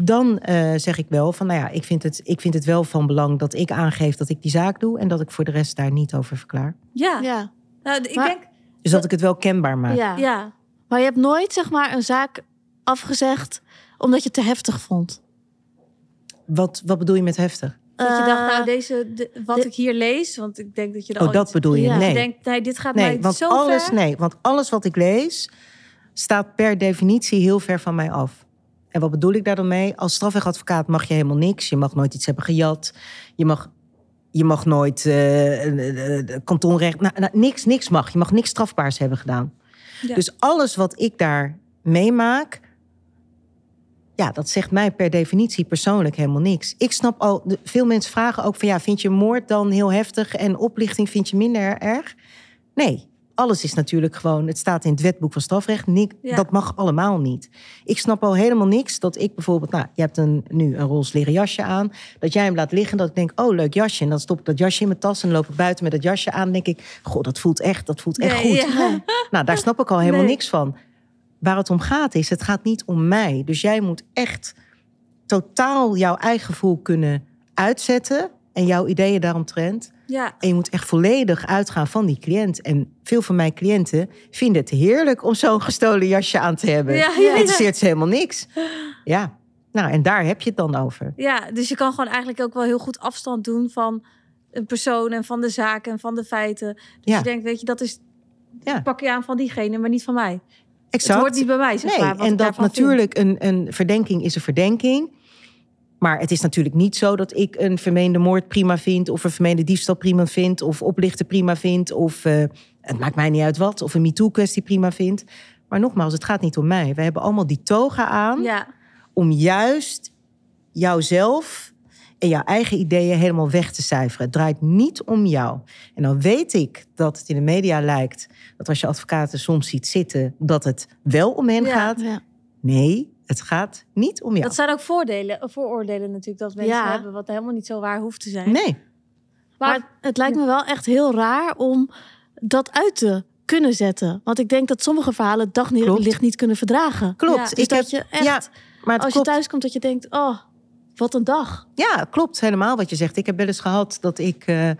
Dan eh, zeg ik wel van, nou ja, ik vind, het, ik vind het wel van belang dat ik aangeef dat ik die zaak doe en dat ik voor de rest daar niet over verklaar. ja. Ja. Nou, ik Maar- denk... Dus dat ik het wel kenbaar maak. Ja. Ja. Maar je hebt nooit zeg maar een zaak afgezegd omdat je het te heftig vond. Wat, wat bedoel je met heftig? Dat je dacht, nou, Eh, deze, de- wat ik hier lees... want ik denk dat je er Oh, dat bedoel je? ja. Je Nee. denkt, nee, dit gaat Nee mij want, zo alles, ver. nee, want alles wat ik lees staat per definitie heel ver van mij af. En wat bedoel ik daar dan mee? Als strafrechtadvocaat mag je helemaal niks. Je mag nooit iets hebben gejat. Je mag, je mag nooit eh, kantonrecht... Nou, nou, niks, niks mag. Je mag niks strafbaars hebben gedaan. Ja. Dus alles wat ik daar meemaak... Ja, dat zegt mij per definitie persoonlijk helemaal niks. Ik snap al, veel mensen vragen ook van ja, vind je moord dan heel heftig en oplichting vind je minder erg? Nee, alles is natuurlijk gewoon, het staat in het wetboek van strafrecht, Nik- Ja. dat mag allemaal niet. Ik snap al helemaal niks dat ik bijvoorbeeld, nou, je hebt een, nu een roze leren jasje aan, dat jij hem laat liggen, dat ik denk, oh leuk jasje, en dan stop ik dat jasje in mijn tas en dan loop ik buiten met dat jasje aan, en denk ik, goh, dat voelt echt, dat voelt echt Nee, goed. ja. Nou, daar snap ik al helemaal Nee. niks van. Waar het om gaat is, het gaat niet om mij. Dus jij moet echt totaal jouw eigen gevoel kunnen uitzetten en jouw ideeën daaromtrent. Ja. En je moet echt volledig uitgaan van die cliënt. En veel van mijn cliënten vinden het heerlijk om zo'n gestolen jasje aan te hebben. Ja, ja, interesseert ze helemaal niks. Ja, nou en daar heb je het dan over. Ja, dus je kan gewoon eigenlijk ook wel heel goed afstand doen van een persoon en van de zaken en van de feiten. Dus Ja. je denkt, weet je, dat is Ja. pak je aan van diegene, maar niet van mij. Exact. Het hoort niet bij mij, zeg Nee, maar. en dat vind. natuurlijk een, een verdenking is een verdenking. Maar het is natuurlijk niet zo dat ik een vermeende moord prima vind... of een vermeende diefstal prima vind... of oplichten prima vind... of eh, het maakt mij niet uit wat... of een MeToo-kwestie prima vind. Maar nogmaals, het gaat niet om mij. We hebben allemaal die toga aan... Ja, om juist jouzelf en jouw eigen ideeën helemaal weg te cijferen. Het draait niet om jou. En dan weet ik dat het in de media lijkt... dat als je advocaten soms ziet zitten... dat het wel om hen Ja. gaat... Ja. Nee, het gaat niet om jou. dat zijn ook voordelen, eh, vooroordelen natuurlijk dat mensen Ja. hebben, wat helemaal niet zo waar hoeft te zijn. Nee, Maar het lijkt me wel echt heel raar om dat uit te kunnen zetten. Want ik denk dat sommige verhalen daglicht niet kunnen verdragen. klopt. Ja, Dus ik dat heb, je echt, ja, maar als je thuis komt, dat je denkt, oh, wat een dag. Ja, klopt helemaal wat je zegt. Ik heb wel eens gehad dat ik... eh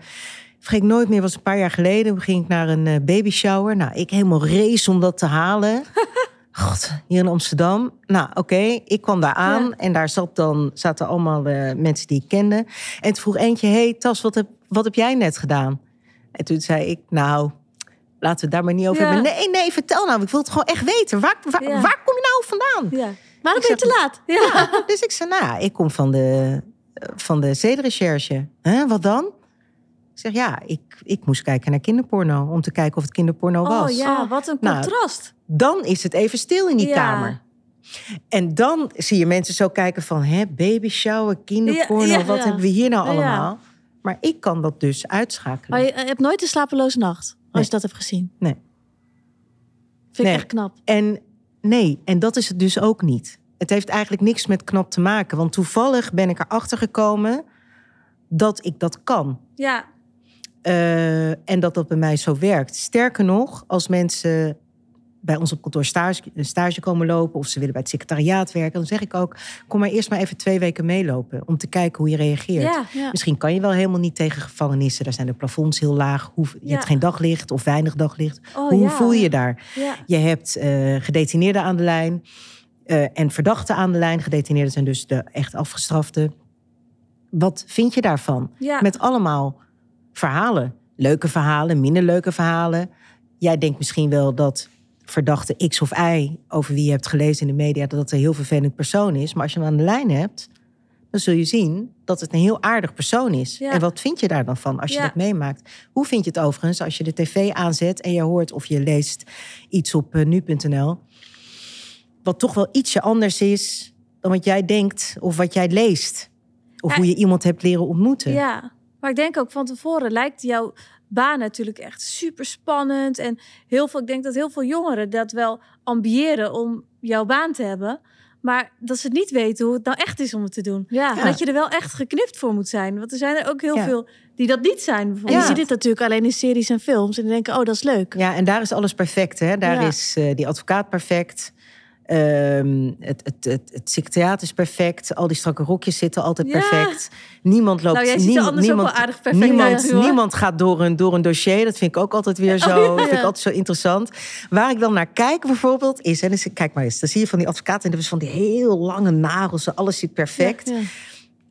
vergeet ik nooit meer, was een paar jaar geleden. Toen ging ik naar een eh, baby shower. Nou, ik helemaal race om dat te halen. God, hier in Amsterdam. Nou, oké, ik kwam daar aan. Ja. En daar zat dan, zaten allemaal eh, mensen die ik kende. En toen vroeg eentje, hey Tas, wat heb, wat heb jij net gedaan? En toen zei ik, nou, laten we het daar maar niet over Ja. hebben. Nee, nee, vertel nou. Ik wil het gewoon echt weten. Waar, waar, Ja. waar kom je nou vandaan? Ja. Waarom Ik ben je te laat? Ja. Dus ik zei, nou, ik kom van de, van de zedenrecherche. Hè, wat dan? Ik zeg, ja, ik, ik moest kijken naar kinderporno. Om te kijken of het kinderporno was. Oh ja, wat een Nou, contrast. Dan is het even stil in die Ja. kamer. En dan zie je mensen zo kijken van... hè, baby shower, kinderporno, Ja, ja, wat hebben we hier nou allemaal? Maar ik kan dat dus uitschakelen. Maar je hebt nooit een slapeloze nacht, als Nee. je dat hebt gezien. Nee. Vind ik echt knap. En nee, en dat is het dus ook niet. Het heeft eigenlijk niks met knap te maken. Want toevallig ben ik erachter gekomen dat ik dat kan. Ja, Eh, en dat dat bij mij zo werkt. Sterker nog, als mensen bij ons op kantoor stage, stage komen lopen... of ze willen bij het secretariaat werken... dan zeg ik ook, kom maar eerst maar even twee weken meelopen... om te kijken hoe je reageert. ja. Ja. Misschien kan je wel helemaal niet tegen gevangenissen. Daar zijn de plafonds heel laag. Hoe, je Ja. hebt geen daglicht of weinig daglicht. Oh, hoe voel je je daar? Je hebt eh gedetineerden aan de lijn eh, en verdachten aan de lijn. Gedetineerden zijn dus de echt afgestraften. Wat vind je daarvan? Met allemaal verhalen. Leuke verhalen, minder leuke verhalen. Jij denkt misschien wel dat verdachte X of Y... over wie je hebt gelezen in de media... dat dat een heel vervelend persoon is. Maar als je hem aan de lijn hebt... dan zul je zien dat het een heel aardig persoon is. Ja. En wat vind je daar dan van als je Ja. dat meemaakt? Hoe vind je het overigens als je de tv aanzet... en je hoort of je leest iets op eh, nu.nl... wat toch wel ietsje anders is dan wat jij denkt of wat jij leest. Of Ja. hoe je iemand hebt leren ontmoeten. Ja, maar ik denk ook van tevoren lijkt jouw baan natuurlijk echt super spannend. En heel veel, ik denk dat heel veel jongeren dat wel ambiëren om jouw baan te hebben. Maar dat ze het niet weten hoe het nou echt is om het te doen. Ja. En dat je er wel echt geknipt voor moet zijn. Want er zijn er ook heel Ja. veel die dat niet zijn. En Bijvoorbeeld. je ziet dit natuurlijk alleen in series en films. En die denken, oh, dat is leuk. Ja, en daar is alles perfect. Hè? Daar Ja. is eh, die advocaat perfect. Ehm, het, het, het, het secretariaat is perfect. Al die strakke rokjes zitten altijd Ja. perfect. Niemand loopt. Nou, jij ziet ook niemand, wel aardig perfect niemand, uit, hoor. niemand gaat door een, door een dossier. Dat vind ik ook altijd weer zo. Oh, ja. Dat vind ik altijd zo interessant. Waar ik dan naar kijk bijvoorbeeld is. En dus, kijk maar eens, dan zie je van die advocaten. En dat is van die heel lange nagels. Alles zit perfect. Ja.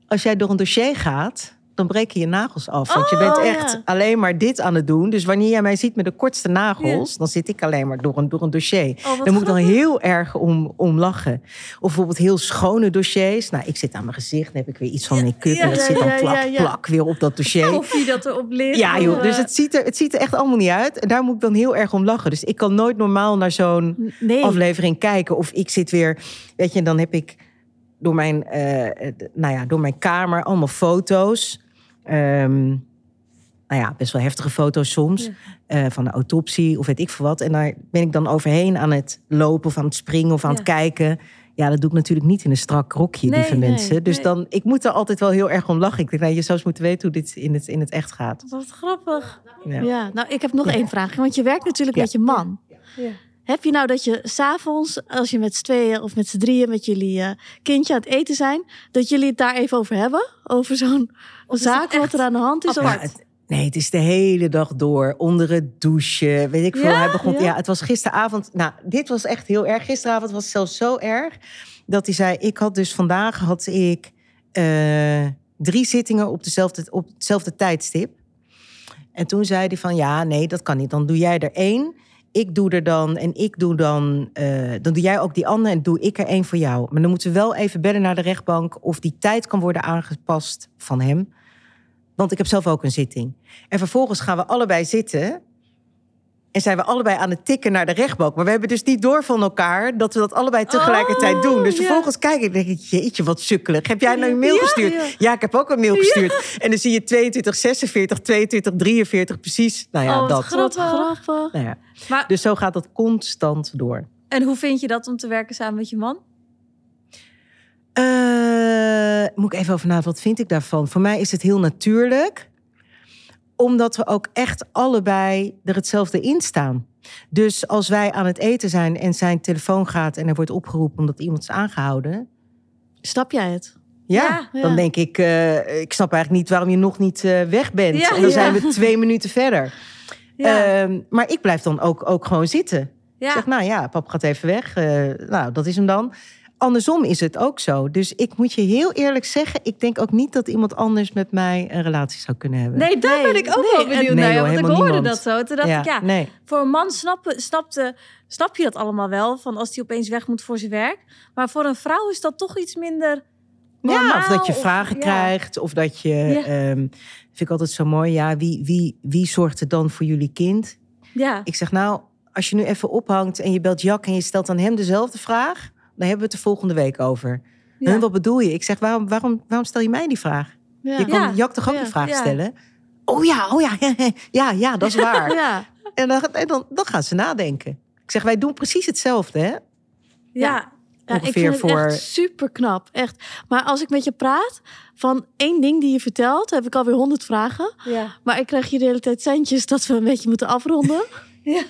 Als jij door een dossier gaat. Dan breken je nagels af. Want je Oh, bent ja. echt alleen maar dit aan het doen. Dus wanneer jij mij ziet met de kortste nagels, dan zit ik alleen maar door een, door een dossier. Oh, Dan moet ik dan heel erg om, om lachen. Of bijvoorbeeld heel schone dossiers. Nou, ik zit aan mijn gezicht, dan heb ik weer iets van make-up. ja, en dat zit dan plak, plak weer op dat dossier. Koffie dat erop ligt. Ja, joh. Dus eh, het ziet, er, het ziet er echt allemaal niet uit. En daar moet ik dan heel erg om lachen. Dus ik kan nooit normaal naar zo'n Nee. aflevering kijken. Of ik zit weer, weet je, dan heb ik door, mijn, eh, d- nou ja, door mijn kamer allemaal foto's. Ehm, nou ja, best wel heftige foto's soms. Ja. eh, van de autopsie of weet ik veel wat. En daar ben ik dan overheen aan het lopen of aan het springen of aan Ja. het kijken. Ja, dat doe ik natuurlijk niet in een strak rokje, Nee, lieve nee, mensen. Dus nee. dan, ik moet er altijd wel heel erg om lachen. Ik denk, nou, je zou eens moeten weten hoe dit in het, in het echt gaat. Wat grappig. Ja. Ja, nou, ik heb nog één vraag. Want je werkt natuurlijk met je man. Ja. Heb je nou dat je s'avonds, als je met z'n tweeën of met z'n drieën met jullie eh, kindje aan het eten zijn, dat jullie het daar even over hebben? Over zo'n zaak wat er aan de hand is? Ja, Of- het- nee, het is de hele dag door. Onder het douchen. Weet ik veel. Ja? Hij begon, Ja? ja? het was gisteravond. Nou, dit was echt heel erg. Gisteravond was het zelfs zo erg. Dat hij zei, ik had dus vandaag had ik eh, drie zittingen op, dezelfde, op hetzelfde tijdstip. En toen zei hij van, ja, nee, dat kan niet. Dan doe jij er één. Ik doe er dan en ik doe dan... eh, dan doe jij ook die andere en doe ik er één voor jou. Maar dan moeten we wel even bellen naar de rechtbank... of die tijd kan worden aangepast van hem. Want ik heb zelf ook een zitting. En vervolgens gaan we allebei zitten... En zijn we allebei aan het tikken naar de rechtbank. Maar we hebben dus niet door van elkaar dat we dat allebei tegelijkertijd Oh, doen. Dus ja. vervolgens kijk ik en denk ik, jeetje, wat sukkelig. Heb jij nou een mail Ja, gestuurd? ja. Ja. ik heb ook een mail gestuurd. En dan zie je 22, 46, 22, 43, precies. Nou ja, Oh, wat dat. grappig. Wat grappig. Nou ja. Maar, Dus zo gaat dat constant door. en hoe vind je dat om te werken samen met je man? Eh, moet ik even over nadenken, wat vind ik daarvan? Voor mij is het heel natuurlijk. Omdat we ook echt allebei er hetzelfde in staan. Dus als wij aan het eten zijn en zijn telefoon gaat... en er wordt opgeroepen omdat iemand is aangehouden... Snap jij het? Ja, Ja. dan denk ik... eh, ik snap eigenlijk niet waarom je nog niet eh, weg bent. Ja, en dan zijn we twee minuten verder. Ehm, maar ik blijf dan ook, ook gewoon zitten. ja. Zeg, nou ja, pap gaat even weg. Nou, dat is hem dan. Andersom is het ook zo. Dus ik moet je heel eerlijk zeggen... ik denk ook niet dat iemand anders met mij een relatie zou kunnen hebben. Nee, daar Nee, ben ik ook nee, wel en- benieuwd Nee, naar. joh, want ik hoorde niemand. dat zo. Toen dacht ik, ja, nee. voor een man snappen, snapte, snap je dat allemaal wel. Van als hij opeens weg moet voor zijn werk. Maar voor een vrouw is dat toch iets minder normaal. Ja, of dat je of- vragen ja. krijgt. Of dat je... Ja. ehm, vind ik altijd zo mooi. Ja, wie, wie, wie zorgt er dan voor jullie kind? Ja, Ik zeg, nou, als je nu even ophangt... en je belt Jack en je stelt aan hem dezelfde vraag... dan hebben we het er volgende week over. ja. En wat bedoel je? Ik zeg, waarom, waarom, waarom stel je mij die vraag? Ja. Je kan Ja. Jack toch ook die vraag stellen? Oh ja, oh ja, ja, ja, dat is waar. Ja. En dan, dan, dan gaan ze nadenken. Ik zeg, wij doen precies hetzelfde, hè? ja. Ja, ik Ongeveer vind het voor- echt super knap. Echt. Maar als ik met je praat, van één ding die je vertelt, heb ik alweer honderd vragen. ja. Maar ik krijg hier de hele tijd centjes dat we een beetje moeten afronden. Ja.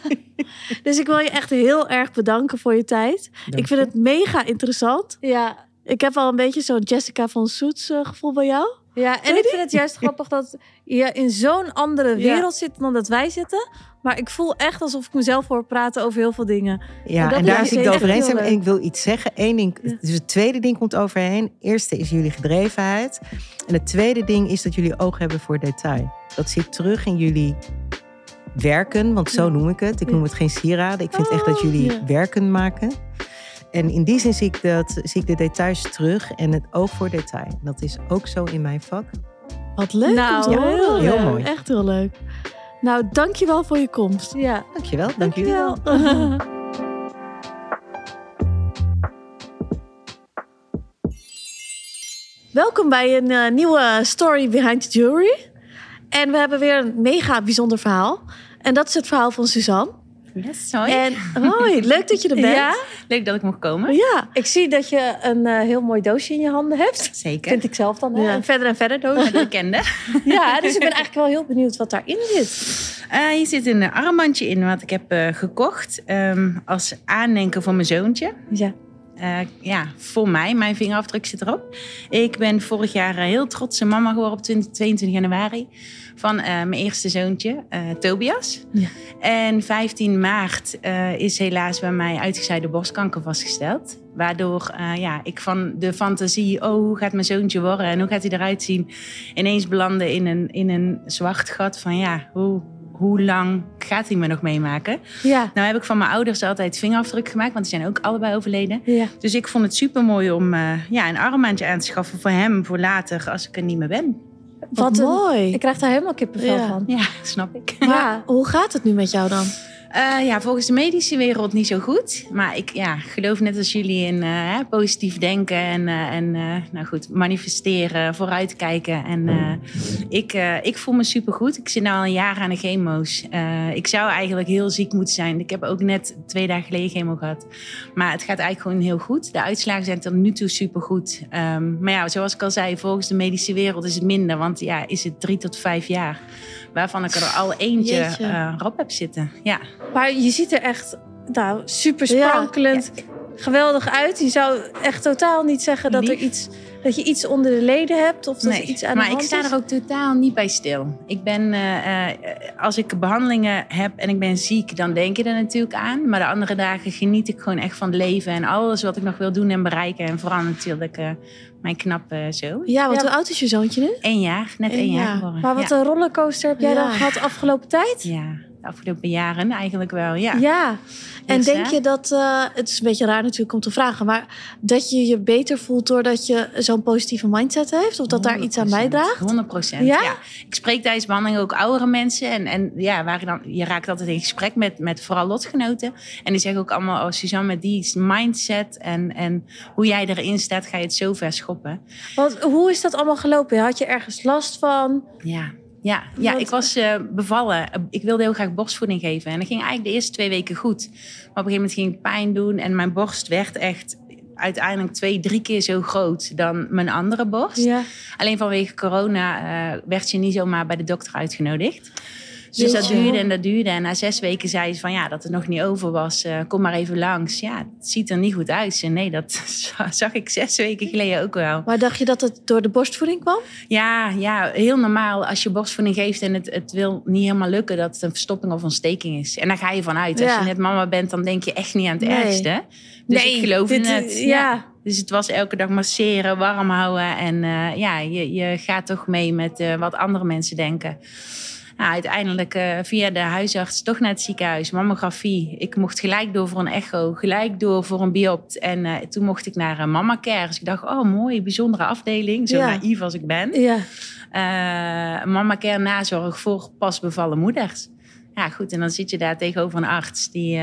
Dus ik wil je echt heel erg bedanken voor je tijd. ik vind het mega interessant. ja. Ik heb al een beetje zo'n Jessica van Soets eh, gevoel bij jou. Ja, en ik vind het juist grappig dat je in zo'n andere Ja. wereld zit dan dat wij zitten. Maar ik voel echt alsof ik mezelf hoor praten over heel veel dingen. Ja, En daar zie ik leuk. En ik wil iets zeggen. Eén ding, Ja. dus het tweede ding komt overheen. Eerste is jullie gedrevenheid. En het tweede ding is dat jullie oog hebben voor detail. Dat zit terug in jullie werken, want zo noem ik het. Ik noem het geen sieraden. Ik vind echt dat Oh, jullie ja. werken maken. En in die zin zie ik, dat, zie ik de details terug en het oog voor detail. Dat is ook zo in mijn vak. Wat leuk Nou, om te ja, horen. heel mooi. Echt heel leuk. Nou, dankjewel voor je komst. Ja, Dankjewel. Dank jullie. dankjewel. Welkom bij een eh, nieuwe Story Behind the Jewelry. En we hebben weer een mega bijzonder verhaal. En dat is het verhaal van Suzanne. Yes, hoi. En hoi, leuk dat je er bent. Ja, Leuk dat ik mocht komen. Ja. ik zie dat je een eh, heel mooi doosje in je handen hebt. Zeker. Vind ik zelf dan. Ja. Een verder en verder doosje. De bekende. ja, dus ik ben eigenlijk wel heel benieuwd wat daarin zit. Eh, hier zit een armbandje in wat ik heb eh, gekocht ehm, als aandenken voor mijn zoontje. Ja. Eh, ja, voor mij. Mijn vingerafdruk zit erop. Ik ben vorig jaar eh, heel trotse mama geworden op 20, 22 januari. Van eh, mijn eerste zoontje, Tobias. Ja. En 15 maart is helaas bij mij uitgezaaide borstkanker vastgesteld. Waardoor ja, ik van de fantasie, oh, hoe gaat mijn zoontje worden en hoe gaat hij eruit zien, ineens belandde in een, in een zwart gat van ja, hoe, hoe lang gaat hij me nog meemaken? Ja. Nou heb ik van mijn ouders altijd vingerafdruk gemaakt, want die zijn ook allebei overleden. Ja. Dus ik vond het super mooi om eh, ja, een armbandje aan te schaffen voor hem, voor later, als ik er niet meer ben. Wat een- mooi. Ik krijg daar helemaal kippenvel Ja. van. Ja, snap ik. Maar Ja. hoe gaat het nu met jou dan? Uh, ja, volgens de medische wereld niet zo goed. Maar ik ja, geloof net als jullie in uh, positief denken en, uh, en nou goed, manifesteren, vooruitkijken. En ik, ik voel me supergoed. Ik zit nu al een jaar aan de chemo's. ik zou eigenlijk heel ziek moeten zijn. Ik heb ook net twee dagen geleden chemo gehad. Maar het gaat eigenlijk gewoon heel goed. De uitslagen zijn tot nu toe supergoed. Um, maar ja, zoals ik al zei, volgens de medische wereld is het minder. Want ja, is het drie tot vijf jaar. Waarvan ik er al eentje uh, rap heb zitten. Ja. Maar je ziet er echt nou, super sprankelend, geweldig uit. Je zou echt totaal niet zeggen dat, er iets, dat je iets onder de leden hebt. Of dat er iets aan de hand is. Maar ik sta er ook totaal niet bij stil. Ik ben, uh, als ik behandelingen heb en ik ben ziek, dan denk je er natuurlijk aan. Maar de andere dagen geniet ik gewoon echt van het leven. En alles wat ik nog wil doen en bereiken. En vooral natuurlijk mijn knappe zo. Ja, want hoe oud is je zoontje nu? Eén jaar, net één, jaar geworden. Maar wat een rollercoaster heb jij dan gehad de afgelopen tijd? Ja, de afgelopen jaren eigenlijk wel, ja. Ja, en denk je dat, uh, het is een beetje raar natuurlijk om te vragen, maar dat je je beter voelt doordat je zo'n positieve mindset heeft? Of dat daar iets aan bijdraagt? 100 procent, ja? ja? Ik spreek tijdens behandeling ook oudere mensen en, en ja, waar dan, je raakt altijd in gesprek met, met vooral lotgenoten. En die zeggen ook allemaal, oh Suzanne, met die mindset en, en hoe jij erin staat, ga je het zo ver schoppen. Want hoe is dat allemaal gelopen? Had je ergens last van? Ja. Ja, ja ik was uh, bevallen. Ik wilde heel graag borstvoeding geven. En dat ging eigenlijk de eerste twee weken goed. Maar op een gegeven moment ging ik pijn doen. En mijn borst werd echt uiteindelijk twee, drie keer zo groot dan mijn andere borst. Ja. Alleen vanwege corona uh, werd je niet zomaar bij de dokter uitgenodigd. Dus dat duurde en dat duurde. En na zes weken zei ze van ja, dat het nog niet over was. Uh, kom maar even langs. Ja, het ziet er niet goed uit. En nee, dat zag ik zes weken geleden ook wel. Maar dacht je dat het door de borstvoeding kwam? Ja, ja heel normaal. Als je borstvoeding geeft en het, het wil niet helemaal lukken... dat het een verstopping of ontsteking is. En daar ga je vanuit. Als je net mama bent, dan denk je echt niet aan het ergste. Dus nee, ik geloof in het. Ja. Dus het was elke dag masseren, warm houden. En uh, ja, je, je gaat toch mee met uh, wat andere mensen denken. Nou, uiteindelijk uh, via de huisarts toch naar het ziekenhuis, mammografie. Ik mocht gelijk door voor een echo, gelijk door voor een biopt. En uh, toen mocht ik naar uh, Mama Care. Dus ik dacht, oh mooi, bijzondere afdeling. Zo ja. naïef als ik ben. Ja. Mama Care nazorg voor pas bevallen moeders. Ja, goed. En dan zit je daar tegenover een arts die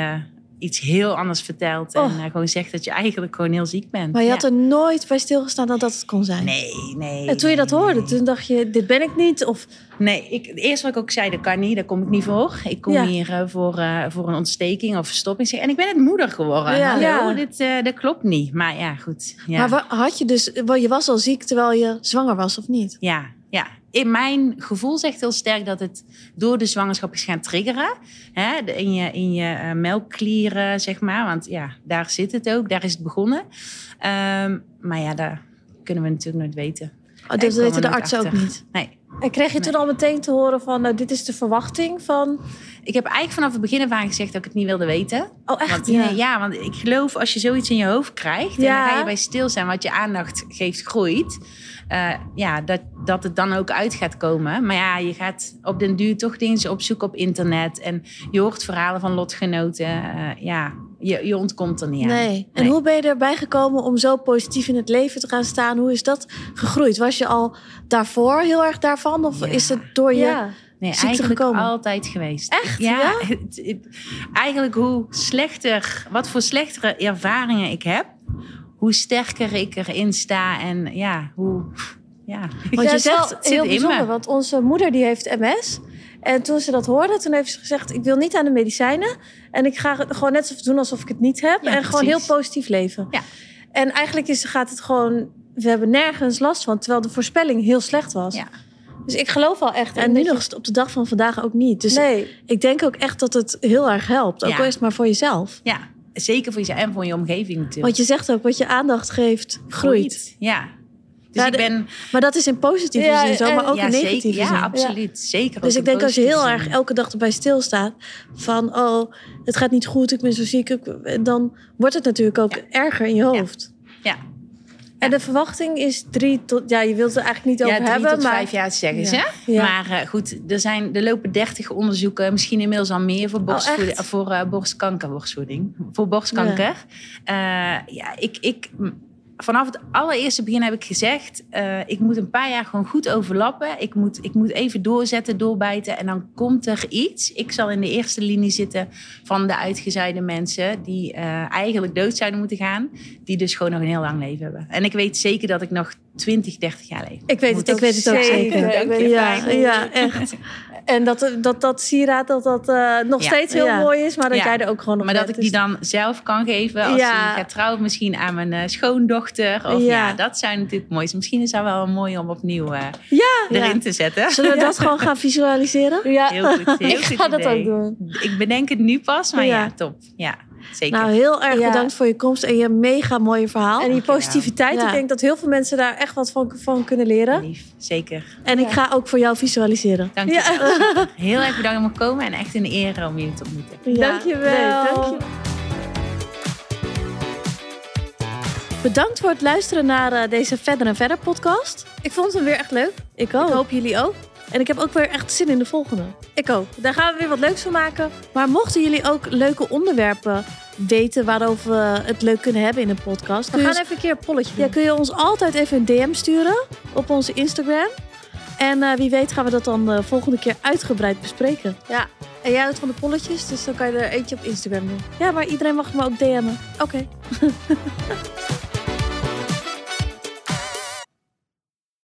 iets heel anders vertelt. En oh. gewoon zegt dat je eigenlijk gewoon heel ziek bent. Maar je had er nooit bij stilgestaan dat dat het kon zijn? Nee, nee. En toen je dat hoorde, toen dacht je, dit ben ik niet? Of... Nee, ik, eerst wat ik ook zei, dat kan niet, daar kom ik niet voor. Ik kom hier uh, voor, uh, voor een ontsteking of verstopping. En ik ben het moeder geworden. Ja. Hallo, dit, uh, dat klopt niet. Maar ja, goed. Ja. Maar had je dus, je was al ziek terwijl je zwanger was of niet? Ja, ja, in mijn gevoel zegt heel sterk dat het door de zwangerschap is gaan triggeren. Hè? In je, in je uh, melkklieren, zeg maar. Want ja, daar zit het ook. Daar is het begonnen. Um, maar ja, daar kunnen we natuurlijk nooit weten. Oh, dat weten de artsen ook niet? Nee. En kreeg je toen al meteen te horen van, nou, dit is de verwachting van... Ik heb eigenlijk vanaf het begin af aan gezegd dat ik het niet wilde weten. Oh, echt? Want, ja. ja, want ik geloof als je zoiets in je hoofd krijgt... Ja. en dan ga je bij stilstaan, wat je aandacht geeft, groeit... Uh, ja, dat, dat het dan ook uit gaat komen. Maar ja, je gaat op den duur toch dingen opzoeken op internet. En je hoort verhalen van lotgenoten. Uh, ja, je, je ontkomt er niet aan. Nee. En hoe ben je erbij gekomen om zo positief in het leven te gaan staan? Hoe is dat gegroeid? Was je al daarvoor heel erg daarvan? Of is het door je... Ja. Nee, eigenlijk gekomen? altijd geweest. Echt? Ja. ja? eigenlijk hoe slechter, wat voor slechtere ervaringen ik heb, hoe sterker ik erin sta en ja, hoe. Ja, want je zegt heel bijzonder, want onze moeder die heeft MS. En toen ze dat hoorde, toen heeft ze gezegd: Ik wil niet aan de medicijnen. En ik ga gewoon net zo doen alsof ik het niet heb. en gewoon heel positief leven. Ja. En eigenlijk is, gaat het gewoon. We hebben nergens last van, terwijl de voorspelling heel slecht was. Ja. Dus ik geloof al echt. En nu nog op de dag van vandaag ook niet. Dus nee. ik denk ook echt dat het heel erg helpt. Ook ja. al is het maar voor jezelf. Ja, zeker voor jezelf en voor je omgeving natuurlijk. Want je zegt ook, wat je aandacht geeft, groeit. Ja. Dus ja, ik ben... Maar dat is in positieve ja, zin zo, maar ook in negatieve zeker, ja, zin. Absoluut, zeker. Dus ik denk als je heel erg elke dag erbij stilstaat van, oh, het gaat niet goed, ik ben zo ziek, dan wordt het natuurlijk ook erger in je hoofd. Ja. En de verwachting is drie tot, ja, je wilt het eigenlijk niet over drie hebben. Tot maar vijf jaar zeggen ze. Maar uh, goed, er, zijn, er lopen dertig onderzoeken, misschien inmiddels al meer voor, borstvoeding, oh, voor uh, borstkanker, borstvoeding, voor borstkanker. Ja, uh, ja ik, ik vanaf het allereerste begin heb ik gezegd: uh, ik moet een paar jaar gewoon goed overlappen. Ik moet, ik moet even doorzetten, doorbijten. En dan komt er iets. Ik zal in de eerste linie zitten van de uitgezaaide mensen die uh, eigenlijk dood zouden moeten gaan. Die dus gewoon nog een heel lang leven hebben. En ik weet zeker dat ik nog 20, 30 jaar leef. Ik weet het, ik weet het ook zeker. zeker. ja, ja, echt. En dat dat, dat sieraad dat dat uh, nog ja. steeds heel ja. mooi is, maar dat jij er ook gewoon nog Maar dat ik die dan zelf kan geven als ik ga trouwen, misschien aan mijn uh, schoondochter. Of ja. dat zijn natuurlijk mooi. Misschien is dat wel mooi om opnieuw uh, erin te zetten. Zullen we dat gewoon gaan visualiseren? Ja. Heel goed. Heel ik goed ga idee. dat ook doen. Ik bedenk het nu pas, maar ja, top. Ja. Zeker. Nou, heel erg bedankt voor je komst en je mega mooie verhaal. En die positiviteit. Ja. Ik denk dat heel veel mensen daar echt wat van, van kunnen leren. Lief, zeker. En ik ga ook voor jou visualiseren. Dank je wel. Heel erg bedankt om te komen en echt een eer om je te ontmoeten. Dank je wel. Bedankt voor het luisteren naar uh, deze Verder en Verder podcast. Ik vond hem weer echt leuk. Ik ook. Ik hoop jullie ook. En ik heb ook weer echt zin in de volgende. Ik ook. Daar gaan we weer wat leuks van maken. Maar mochten jullie ook leuke onderwerpen weten waarover we het leuk kunnen hebben in een podcast. We gaan even een keer een polletje doen. Ja, kun je ons altijd even een DM sturen op onze Instagram. En uh, wie weet gaan we dat dan de volgende keer uitgebreid bespreken. Ja, en jij houdt van de polletjes, dus dan kan je er eentje op Instagram doen. Ja, maar iedereen mag me ook DM'en. Oké. Okay.